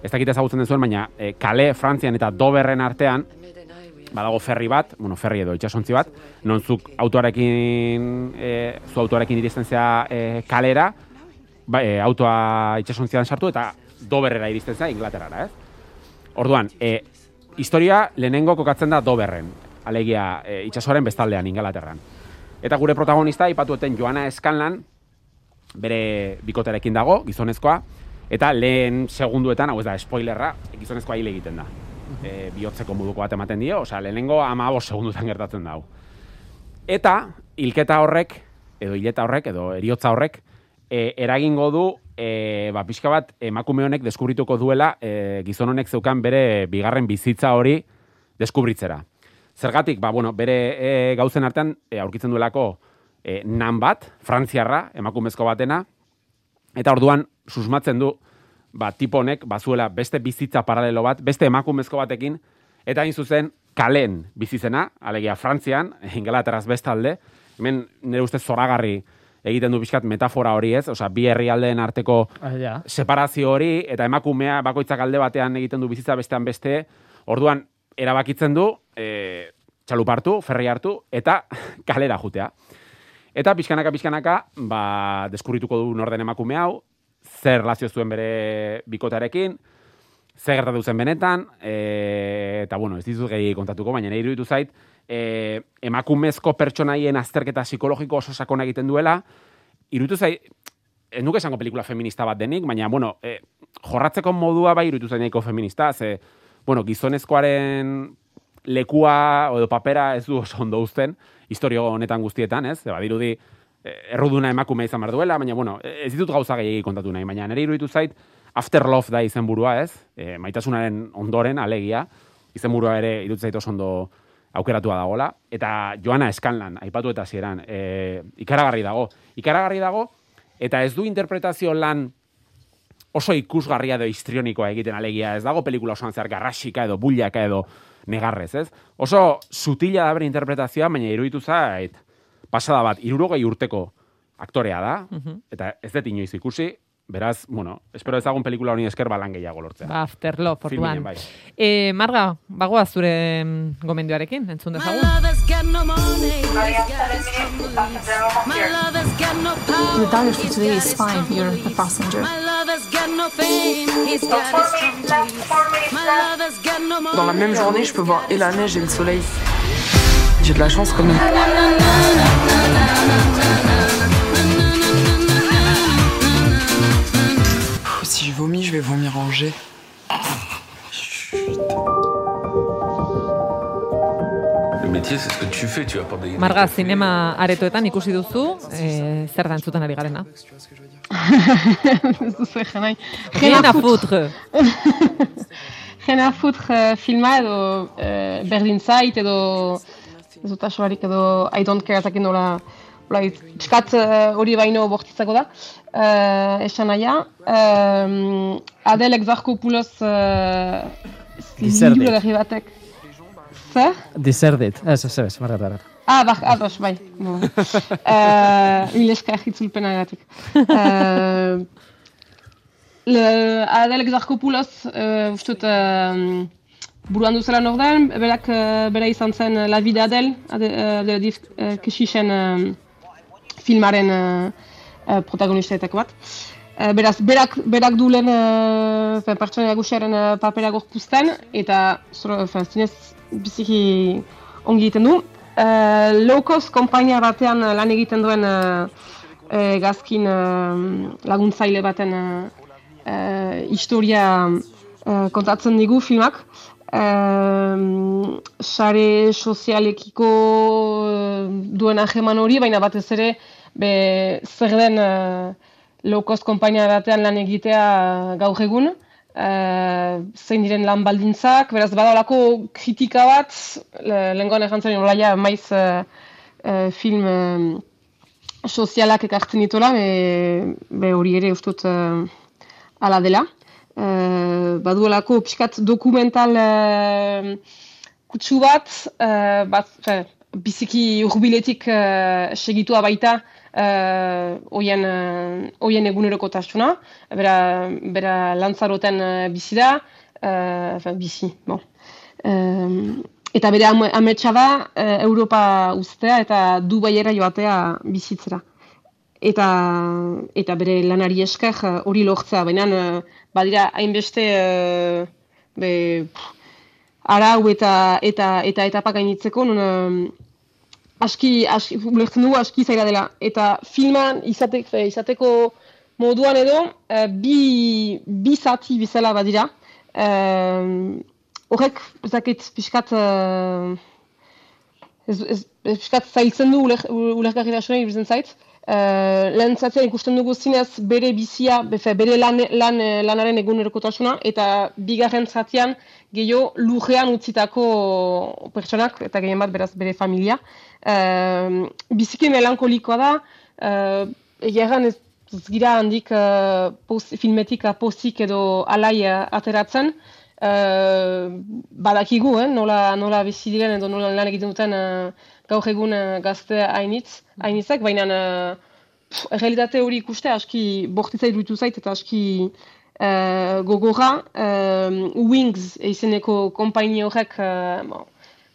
ez dakit ezagutzen dezuen, baina e, Kale, Frantzian eta Doberren artean, badago ferri bat, bueno, ferri edo itxasontzi bat, non zuk autoarekin, e, zu autoarekin iristen zea e, kalera, ba, e, autoa itxasontzian sartu eta Doberrera iristen zea Inglaterrara, ez? Orduan, e, historia lehenengo kokatzen da Doberren, alegia e, itxasoaren bestaldean Ingalaterran. Eta gure protagonista ipatueten Joana Scanlan, bere bikoterekin dago, gizonezkoa, eta lehen segunduetan, hau ez da, spoilerra, gizonezkoa hile egiten da. E, bihotzeko moduko bat ematen dio, osea, lehenengo ama segundutan gertatzen da hau. Eta, hilketa horrek, edo hileta horrek, edo eriotza horrek, e, eragingo du, e, ba, pixka bat, emakume honek deskubrituko duela, e, gizon honek zeukan bere bigarren bizitza hori deskubritzera. Zergatik, ba, bueno, bere e, gauzen artean e, aurkitzen duelako e, nan bat, frantziarra, emakumezko batena, eta orduan susmatzen du, ba, tipo honek, bazuela beste bizitza paralelo bat, beste emakumezko batekin, eta hain zuzen, kalen bizizena, alegia Frantzian, (laughs) Ingalaterraz bestalde, hemen nire ustez zoragarri egiten du pixkat metafora hori ez, osea, bi herrialdeen arteko Ah, ja. separazio hori, eta emakumea bakoitzak alde batean egiten du bizitza bestean beste, orduan, erabakitzen du, e, txalupartu, ferri hartu, eta (laughs) kalera jutea. Eta pixkanaka, pixkanaka, ba, deskurrituko du norden emakume hau, zer relazio zuen bere bikotarekin, zer gertatu zen benetan, e, eta bueno, ez dizut gehi kontatuko, baina nire iruditu zait, e, emakumezko pertsonaien azterketa psikologiko oso sakona egiten duela, iruditu zait, ez nuke esango pelikula feminista bat denik, baina, bueno, e, jorratzeko modua bai iruditu zait feminista, ze, bueno, gizonezkoaren lekua edo papera ez du oso ondo uzten, historio honetan guztietan, ez? Badirudi eh, erruduna emakume izan behar duela, baina bueno, ez ditut gauza gehiagik kontatu nahi, baina nire iruditu zait After Love da izenburua, ez? E, maitasunaren ondoren alegia, izenburua ere iruditu zait ondo aukeratua dagola eta Joana Scanlan aipatu eta hasieran, e, ikaragarri dago. Ikaragarri dago eta ez du interpretazio lan oso ikusgarria edo histrionikoa egiten alegia. Ez dago pelikula osoan zehar garrasika edo bullaka edo negarrez, ez? Oso sutila da bere interpretazioa, baina iruditu zait, pasada bat, irurogei urteko aktorea da, Mhm. eta ez dut inoiz ikusi, beraz, bueno, espero ezagun pelikula honi esker balan gehiago lortzea. Ba, after love, orduan. bai. E, Marga, bagoa zure mm, gomendioarekin, entzun dezagun. The Danish for today is fine. You're a passenger. Dans la même journée, je peux voir et la neige et le soleil. J'ai de la chance comme Si je vomis, je vais vomir en jet. Le métier, c'est ce que tu fais, tu apportes des... Marga, zinema aretoetan ikusi duzu, e, zer da entzuten ari garena? Rien à foutre. Rien à foutre eh, filma edo eh, berdin zait edo ez dut asoarik edo I don't care ezakin nola Ola, txkat eh, hori baino bortitzako da, uh, esan naia. Um, Adelek Zarkopulos uh, Dizerdik. liburu edarri batek. Zer? Dizerdit. Ez, ez, ez, marra, marra. Ah, bak, ados, bai. Bo. uh, (laughs) Mileska egitzulpenagatik. Uh, le, Adelek Zarkopulos, uh, uste dut, uh, buruan duzela norden, berak, uh, bera izan zen uh, La Vida Adel, ade, uh, de, diz, uh, kesixen filmaren uh, protagonistaetako bat. Beraz, berak, berak du lehen uh, pertsona nagusiaren uh, papera gorpuzten, eta zoro, fen, zinez biziki ongi egiten du. Uh, low cost kompainia batean lan egiten duen uh, uh, gazkin uh, laguntzaile baten uh, historia uh, kontatzen digu filmak. Um, sare sozialekiko uh, duen ajeman hori, baina batez ere be, zer den uh, low cost kompainia batean lan egitea uh, gaur egun, uh, zein diren lan baldintzak, beraz badalako kritika bat, le, lehenkoan ejantzen nola ja maiz uh, uh, film uh, sozialak ekartzen ditola, be, be hori ere ustut uh, ala dela. Uh, baduelako pixkat dokumental uh, kutsu bat, uh, bat fe, biziki urbiletik uh, segitua baita uh, oien, uh, oien egunerokotasuna, bera, bera lantzaroten bizi da, uh, fe, bizi, bon. Um, eta bere ame- ametsa da Europa ustea eta Dubaiera joatea bizitzera eta eta bere lanari esker eh, hori lortzea, baina eh, badira hainbeste eh, be, arau eta eta eta etapak gainitzeko non aski aski ulertzen dugu aski zaila dela. Eta filman izate, fe, izateko moduan edo eh, bi bi zati bezala badira. Eh, horrek ez dakit pixkat eh, ez, ez, pixkat zailtzen du uler, ulergarri da iruditzen zait. Uh, lehen zatzean ikusten dugu zinez bere bizia, befe, bere lan, lan, eh, lanaren egunerokotasuna, eta bigarren zatian gehiago lurrean utzitako pertsonak, eta gehien bat beraz bere familia. Uh, biziki melankolikoa da, uh, egia erran ez, ez gira handik uh, poz, filmetik pozik edo alai ateratzen, uh, badakigu, eh, nola, nola bizi diren edo nola lan egiten duten uh, gaur egun uh, gazte hainitz, hainitzak, baina uh, pff, realitate hori ikuste aski bortitza iruditu zait eta aski uh, gogorra. Uh, Wings izeneko konpaini horrek, uh, bon,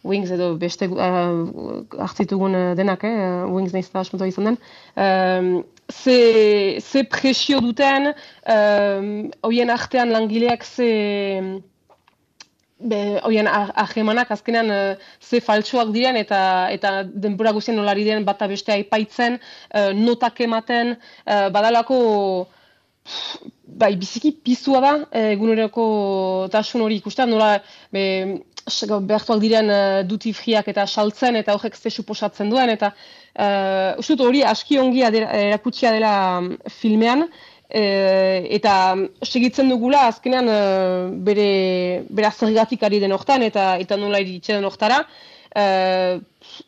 Wings edo beste uh, hartzitugun uh, denak, eh? Wings nahiz eta asmotoa izan den. Um, ze, ze presio duten, um, hoien artean langileak ze be, oien ahemanak azkenean eh, ze faltsuak diren eta eta denbora guztien nolari diren bata beste aipaitzen, uh, notak ematen, uh, badalako bai, biziki pizua da eguneroko tasun hori ikusten, nola be, behartuak diren uh, duty freeak eta saltzen eta horrek ze suposatzen duen eta uh, uste hori aski ongi erakutsia dela mm, filmean e, eta segitzen dugula azkenean e, bere, bere zergatik ari den hortan eta eta nola iritsi den hortara. E,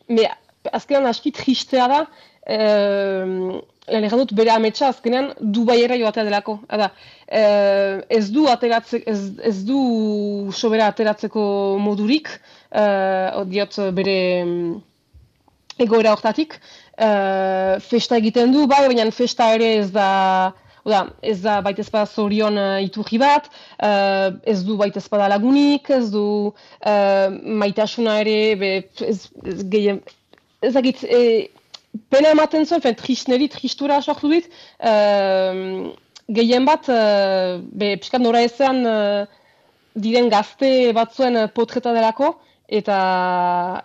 me, azkenean aski tristea da e, lan dut bere ametsa azkenean Dubaiera joatea delako. Eda, eh, ez du ateratze, ez, ez du sobera ateratzeko modurik, eh, diot bere egoera hortatik. Eh, festa egiten du, bai, baina festa ere ez da, Oda, ez da baita ezpada zorion uh, iturri bat, uh, ez du baita ezpada lagunik, ez du uh, maitasuna ere, be, ez, ez gehien, ez dakit, pena ematen zuen, fen, trisneri, tristura sortu dit, uh, gehien bat, uh, be, piskat nora ezean, uh, diren gazte batzuen potreta delako, eta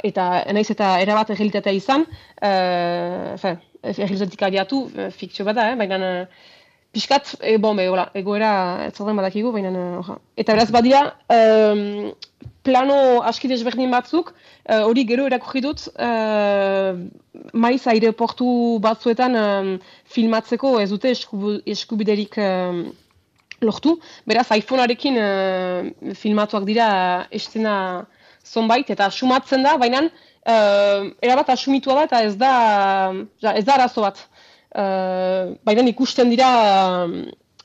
eta naiz eta erabat errealitatea izan, uh, fen, errealitatik adiatu, fikzio bat da, eh? baina piskat, e, bon, be, hola, egoera etzaren badakigu, baina, uh, eta beraz badira, um, plano aski desberdin batzuk, eh, hori gero erakurri dut, uh, maiz aireportu batzuetan um, filmatzeko ez dute eskubiderik um, lortu. Beraz, iPhonearekin uh, filmatuak dira estena zonbait, eta sumatzen da, baina uh, erabat asumitua da, eta ez da, ez da arazo bat. Uh, baina ikusten dira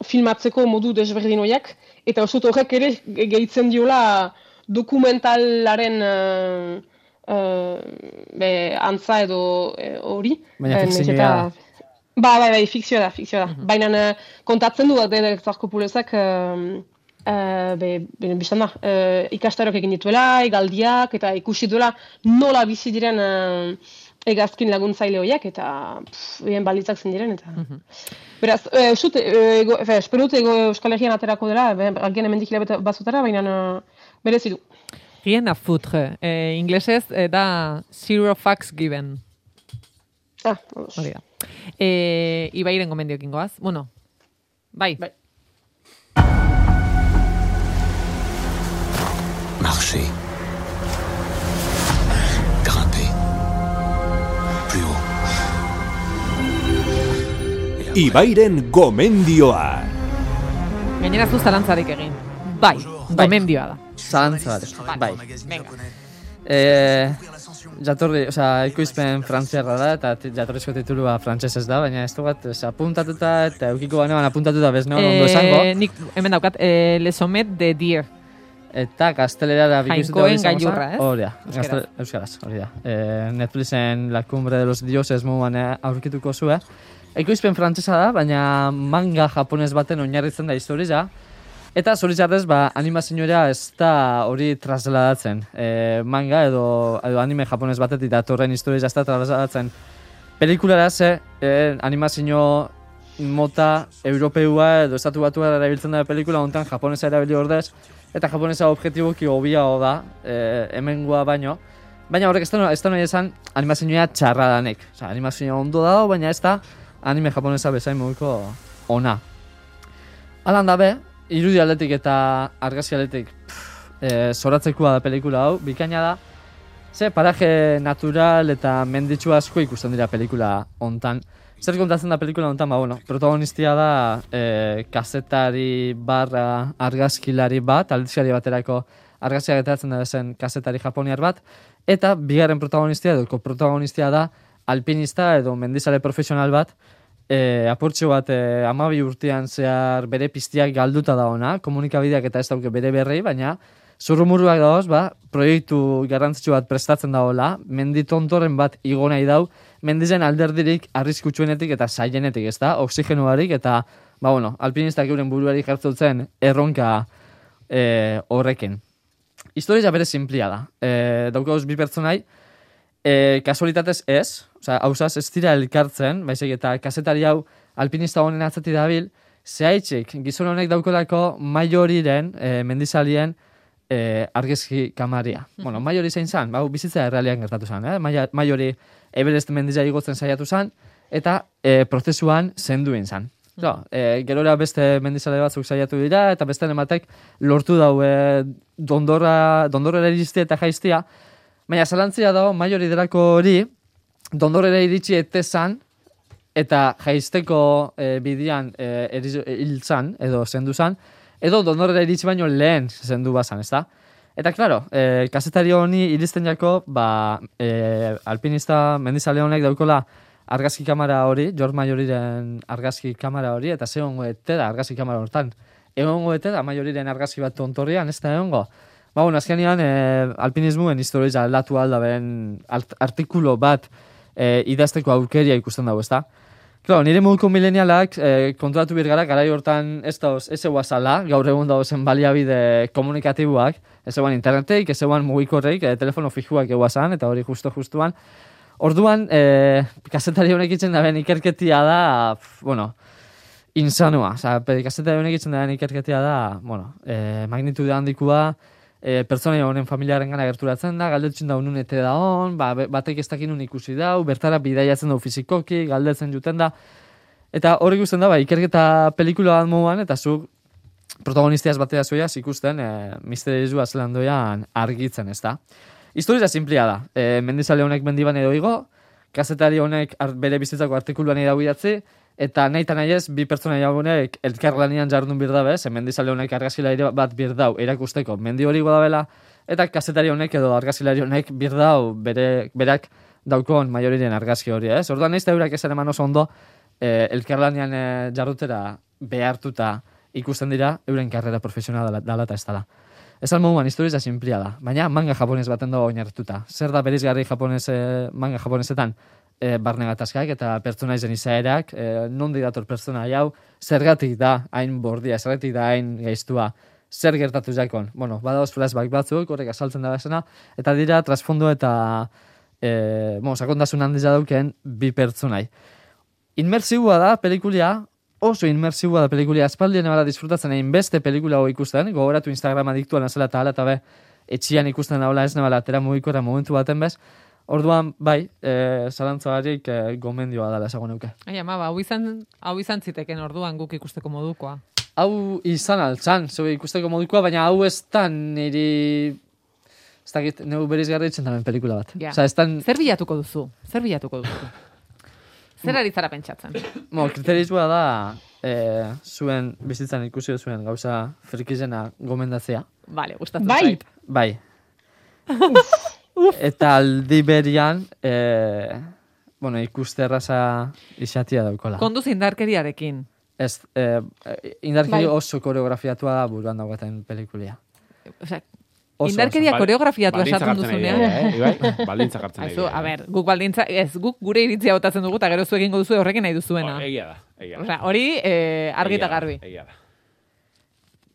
filmatzeko modu desberdin horiek, eta oso horrek ere gehitzen diola dokumentalaren uh, uh, be, antza edo hori. Baina fikzioa Ba, bai, bai, fikzioa da, fikzioa da. Mm -hmm. Baina kontatzen du, denek zarko pulezak, uh, uh, be, be, biztan da, uh, ikastarok egin dituela, egaldiak, eta ikusi duela nola bizi diren uh, egazkin laguntzaile horiek, eta bien balitzak zen diren, eta... Mm -hmm. Beraz, uh, usut, uh, espero dut Euskal Herrian aterako dela, algien emendik hilabete bazutara, baina uh, berezi du. Rien a foutre. Eh, inglesez eh, da zero facts given. Ah, Hori da. Eh, Ibairen gomendiokin goaz. Bueno, bai. bai. Marcher. Ibairen gomendioa. Gainera zu zalantzarik egin. Bai, bai. gomendioa da. Zalantza bai. Eh, jatorri, o sea, ikuizpen frantziarra da, eta jatorrizko titulua frantsesez da, baina ez dugat, o sea, apuntatuta, eta eukiko banean apuntatuta bez, no? Eh, ondo Nik, hemen daukat, eh, lesomet de dier. Eta kastelera da bikuzuta hori gailurra, ez? Hori da, euskaraz, hori da. Eh, Netflixen La Cumbre de los Dioses muan aurkituko zu, eh? Ekoizpen frantsesa da, baina manga japonez baten oinarritzen da historia, Eta zoritxarrez, ba, animazioa ez da hori trasladatzen. E, manga edo, edo anime japonez batetik datorren historia ez da trasladatzen. Pelikulara ze, e, animazio mota europeua edo estatu batu erabiltzen da pelikula, ontan japonesa erabili ordez, eta japonesa objektiboki hobia da, e, hemengoa baino. Baina horrek ez da, ez da nahi esan animazioa txarra danek. Osa, animazioa ondo dago, baina ez da anime japonesa bezain moduko ona. Alan da be, irudi aldetik eta argazki aldetik e, da pelikula hau, bikaina da, ze paraje natural eta menditsu asko ikusten dira pelikula hontan. Zer kontatzen da pelikula hontan, ba, bueno, protagonistia da e, kasetari barra argazkilari bat, aldizkari baterako argazkiak getatzen da zen kasetari japoniar bat, eta bigarren protagonistia edo protagonistia da alpinista edo mendizale profesional bat, e, apurtxo bat e, amabi urtean zehar bere piztiak galduta da ona, komunikabideak eta ez dauke bere berrei, baina zurrumurruak dauz, ba, proiektu garrantzitsu bat prestatzen da hola, menditontoren bat igo nahi dau, mendizen alderdirik arriskutsuenetik eta saienetik, ez da, oksigenuarik eta, ba, bueno, alpinistak euren buruari jartzen erronka e, horrekin. Historia bere simplia da. E, daukauz bi pertsonai, e, kasualitatez ez, Osa, hausaz ez dira elkartzen, baizik eta kasetari hau alpinista honen atzati dabil, zehaitxik, gizon honek daukolako maioriren, e, mendizalien, e, argezki kamaria. Mm. Bueno, maiori zein zan, bau, bizitza errealian gertatu zan, eh? maiori Everest mendizia igotzen saiatu zan, eta e, prozesuan zenduen zan. -hmm. e, gerora beste mendizale batzuk saiatu dira, eta beste ematek lortu dau e, dondorra, dondorra eta jaiztia, baina zalantzia dago maiori delako hori, dondorera iritsi etezan, eta jaizteko e, bidian e, hiltzan, edo zendu zan, edo dondorera iritsi baino lehen zendu bazan, ezta? Eta, klaro, e, kasetari honi iristen jako, ba, e, alpinista mendizale honek daukola argazki kamera hori, George Mayoriren argazki kamera hori, eta ze hongo argazki kamera hortan. Egongo ete da Mayoriren argazki bat tontorrian, ez da egongo. Ba, bueno, azkenean, e, alpinismuen historia aldatu alda ben art artikulo bat e, idazteko aukeria ikusten dago, ez da? Claro, nire moduko milenialak eh, kontratu bir gara, hortan ez da ez eguaz ala, gaur egun da baliabide komunikatiboak, ez eguan interneteik, ez eguan mugikorreik, eh, telefono fijuak eguazan, eta hori justo-justuan. Orduan, eh, kasetari honek itzen da ikerketia da, pf, bueno, insanua. Osa, kasetari honek itzen da ikerketia da, bueno, eh, magnitude handikua, e, pertsona honen familiaren gana gerturatzen da, galdetzen da unun ete da hon, ba, batek ez dakin nun ikusi dau, bertara bidaiatzen du fizikoki, galdetzen juten da. Eta hori ikusten da, ba, ikerketa pelikula bat moduan, eta zu protagonistiaz batea zuiaz ikusten e, misterizua zelan doian argitzen, ez da. Historia simplia da. E, mendizale honek mendiban edo igo, kazetari honek bere bizitzako artikuluan idatzi, eta nahi eta nahi ez, bi pertsona honek elkarlanian jardun bir dabe, ze mendizale honek argazilari bat bir dau erakusteko mendi hori godabela, eta kazetari honek edo argazilari honek bir dau bere, berak daukon majoriren argazki hori, ez? Orduan nahiz da eurak esan eman oso ondo, eh, elkarlanian eh, jardutera behartuta ikusten dira euren karrera profesionala dela, dela eta ez dela. Ez moduan, historia da simplia da, baina manga japonez baten dago oinartuta. Zer da berizgarri japonez, eh, manga japonezetan? E, barne gatazkak eta pertsonaizen izaerak, e, nondi dator pertsona hau, zergatik da hain bordia, zergatik da hain gaiztua, zer gertatu jakon. Bueno, badaoz flashback batzuk, horrek asaltzen da bezena, eta dira trasfondo eta e, bueno, sakontasun handia dauken bi pertsonai. Inmersiua da pelikulia, oso inmersiua da pelikulia, aspaldien bada disfrutatzen egin beste pelikula hau ikusten, gogoratu Instagram adiktuan azela eta ala eta be, etxian ikusten daula ez nebala atera mugikora momentu baten bez, Orduan, bai, e, zalantza barik e, gomendioa dela esago neuke. Ai, ama, ba, hau izan, hau izan ziteken orduan guk ikusteko modukoa. Hau izan altzan, zeu ikusteko modukoa, baina hau ez da niri... Ez dakit, neu beriz garritzen damen pelikula bat. Ja. Osa, ez dan... Zer bilatuko duzu? Zer bilatuko duzu? (coughs) Zer ari zara pentsatzen? Mo, kriterizua da, e, zuen bizitzan ikusi zuen gauza frikizena gomendatzea. Vale, gustatzen Bai. zait. Bai. (laughs) (laughs) Eta aldi berian, e, bueno, ikuste erraza izatia daukola. Konduz indarkeriarekin. Ez, e, indarkeri Bai. oso koreografiatua da buruan daukaten pelikulia. Osea, Oso, indarkeria Baldintzak esaten duzunean. eh, hartzen (laughs) ari Aizu, a eh. ber, guk baldintza, ez, guk gure iritzia botatzen dugu, eta gero zu egingo duzu horrekin nahi duzuena. Oh, egia da, egia da. Osea, hori eh, argi eta Egia da, garbi. Egia da.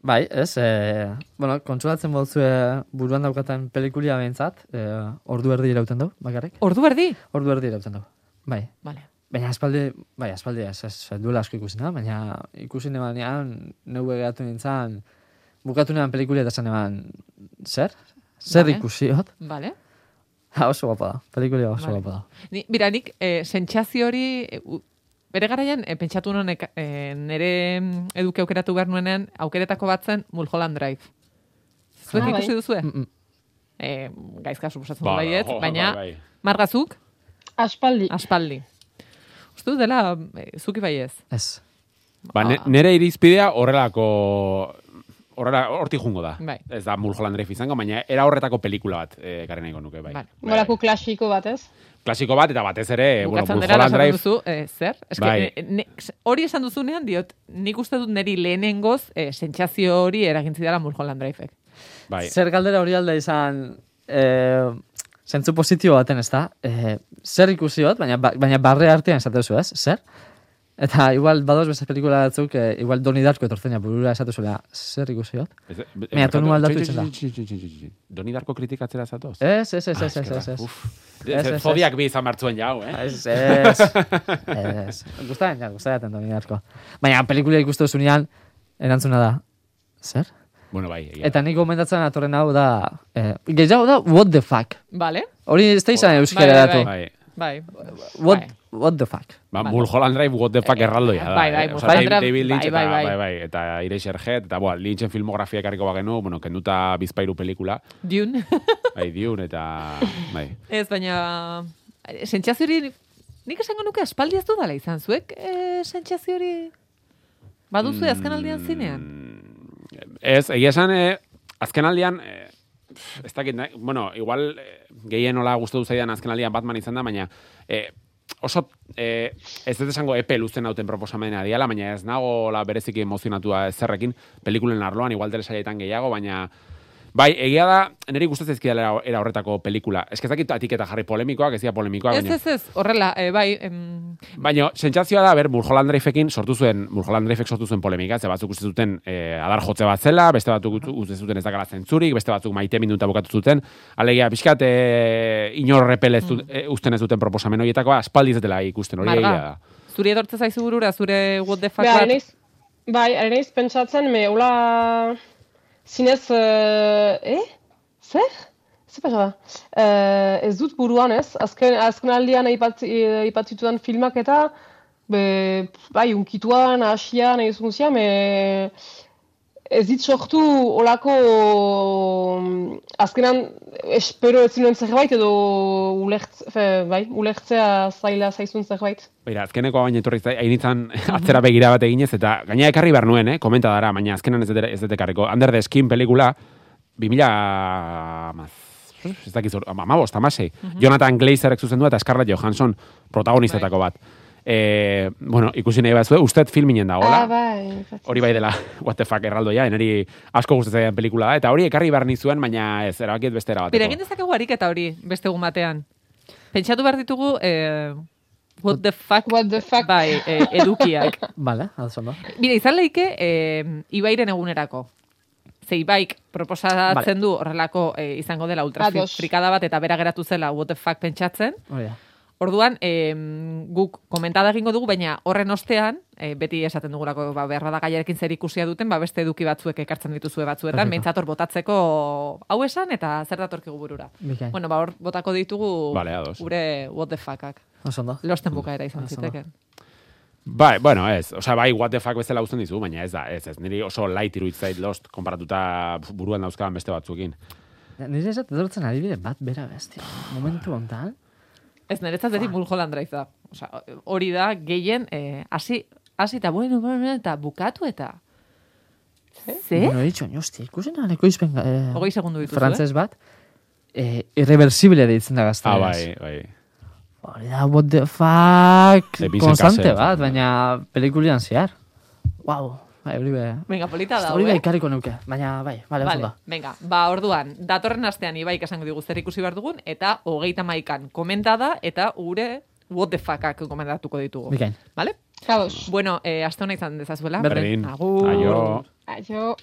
Bai, ez, e, bueno, kontsolatzen bautzue buruan daukaten pelikulia behintzat, e, ordu erdi irauten dau, bakarrik. Ordu erdi? Ordu erdi irauten dau, bai. Vale. Baina aspaldi, bai, aspaldi ez, ez, duela asko ikusi da, baina ikusi nebanean, neu begatu nintzen, bukatu neban pelikulia eta zan neban, zer? Zer Vale. ikusi hot? Vale. Ha, (laughs) oso guapa da, pelikulia oso Vale. guapa da. Ni, bira, nik, eh, sentsazio hori, eh, bere garaian, eh, pentsatu nonek, eh, nere mm, eduke aukeratu behar nuenean, aukeretako batzen Mulholland Drive. Zuek Ah, bai. ikusi duzue? Mm, mm. Eh, gaizka suposatzen Ba, ba, baiet, bai, baina bai, bai. margazuk, Aspaldi. aspaldi. Uste dut dela, eh, zuki baiez. Ez. Ba, ne, Ah. nere irizpidea horrelako horrela hortik jungo da. Bai. Ez da Mulholland Drive izango, baina era horretako pelikula bat eh, garri nahiko nuke, bai. Vale. Molako klasiko bat, ez? Klasiko bat eta batez ere, Eh, bueno, Bukatzen dela Mulholland Drive duzu, eh, zer? Eske, Bai. eh, ne, hori esan duzunean, diot, nik uste dut neri lehenengoz eh, sentsazio hori eragintzi dela Mulholland Drive-ek. bai. Zer galdera hori alda izan, e, zentzu positibo baten, ez da? E, zer ikusi hot, baina, ba- baina barre artean esatezu, ez? Zer? Eta igual, badoz beste pelikula batzuk, e, igual Doni Darko etortzenia burura esatezuela, zer ikusi hot? Baina tonu aldatu itzen da. txi. Doni Darko kritikatzera zatoz? Ez, ez, ez, ez, ez, ez, uf. Zodiak bi izan martzuen jau, eh? Ez, ez. ez. (laughs) Gustatzen, ja, gustatzen Doni Darko. Baina pelikula ikustu zunean, erantzuna da, zer? Bueno, bai, egia. Eta nik gomendatzen atorren hau da, eh, gehiago da, what the fuck. Vale? Hori ez da izan euskara Bai, datu. bai, Bai. What, Bai. what the fuck. Ba, Mulholland Drive what the fuck erraldoia da. bai, bai, eh? Osea, Mulholland Drive, David Lynch bai, eta, bai, bai. bai, bai, eta Ireiser Head, eta boa, Lynchen filmografia ekarriko bagenu, bueno, kenduta bizpairu pelikula, Dune. (laughs) bai, Dune, eta, bai. ez, baina... eh, Sentsazio hori... Nik esango nuke aspaldi ez dudala izan zuek, eh, sentsazio hori... Baduzu azken aldian Mm. zinean? Ez, egia esan, eh, azken aldian, eh, ez dakit, bueno, igual, eh, gehien nola guztu zaidan azken aldian Batman izan da, baina, eh, oso, e, ez dut esango epe luzen hauten proposamena diala, baina ez nago la bereziki emozionatua zerrekin, pelikulen arloan, igual telesaietan gehiago, baina Bai, egia da, niri gustatzen ezkidala era, era horretako pelikula. Ez que ez dakit atiketa jarri polemikoak, ez dira polemikoak. Ez, ez, ez, horrela, e, bai, em, Baina, sentsazioa da, ber, Mulholland Drive-ekin sortu zuen, Mulholland Drive-ek sortu zuen polemika, ze batzuk uste zuten eh, adar jotze bat zela, beste batzuk uste zuten ez dakala zentzurik, beste batzuk maite minuta bukatu zuten. Alegia, pixkat, eh, inor repele ez dut, eh, usten ez duten proposamen horietakoa, aspaldi ez dutela ikusten hori egia da. zuri edortze zaizu burura, zure what the fuck Bai, bat? areneiz, bai, pentsatzen, me, hola, zinez, eh, eh? Zer? Zer pasa da? Eh, ez dut buruan ez, azken, azken aldian aipat, eh, aipatzitudan filmak eta, be, bai, unkituan, asian, egizun zian, me, ez dit sortu olako, mm, azkenan, espero ez zinuen zerbait edo ulertz, fe, bai, ulertzea zaila zaizun zerbait. Beira, azkeneko baina etorri zai, hain izan (laughs) atzera begira bat eginez, eta gaina ekarri behar nuen, eh, komenta dara, baina azkenan ez dut ez ekarriko. Under the Skin pelikula, 2000 amaz, ez dakiz, amabost, amasei. Jonathan Glazerek zuzendu eta Scarlett Johansson protagonistetako bat. E, bueno, ikusi nahi bat usted filminen da, hola? Ah, bai, Hori bai dela, (laughs) what the fuck, erraldoia, eneri asko gustatzen pelikula da, eta hori ekarri behar nizuen, baina ez, erabakiet beste era Bira, bateko. egin dezakegu ariketa hori, beste egun batean. Pentsatu behar ditugu, eh, what the fuck, what the fuck. bai, eh, edukiak. (laughs) Vale, ados ondo. Bira, izan leike, eh, ibairen egunerako. Ze ibaik proposatzen du horrelako eh, izango dela ultra Ados. frikada bat eta bera geratu zela what the fuck pentsatzen. Hori da. Orduan, em, guk komentada egingo dugu, baina horren ostean, eh, beti esaten dugulako, ba, behar bada gaiarekin zer ikusia duten, ba, beste eduki batzuek ekartzen dituzue batzuetan, hor botatzeko hau esan eta zer datorkigu burura. Bikain. Bueno, ba, hor botako ditugu Vale, gure what the fuckak. Oso ondo. Losten bukaera izan ziteken. Bai, bueno, ez. Osea, bai, what the fuck bezala uzten dizu, baina ez da, ez, ez. Niri oso light iruditzait lost, konparatuta buruan dauzkaban beste batzuekin. Nire ez edortzen adibide bat bera bestia. Momentu hontan. Ez niretzat beti Mulholland Drive da. Osa, hori da, gehien, eh, hasi, hasi eta bueno, bueno, eta bukatu eta... Ze? Bueno, ditxo, hostia, ikusen aleko izpen... Eh, Hogei segundu dituzu, Frantzes bat. Eh, irreversible deitzen da gazte. Ah, bai, bai. Hori da, what the fuck, konstante bat, baina pelikulian zehar. Wow, bai, hori be... Venga, polita da, Hori bai karriko nuke, baina bai, vale, Vale, venga, ba, orduan, datorren astean ibaik esango digu zer ikusi behar dugun, eta hogeita maikan komentada, eta gure what the fuckak komentatuko ditugu. Bikain. Vale? Ados. Bueno, eh, aste hona izan dezazuela. Berdin. Agur. Aio. Aio.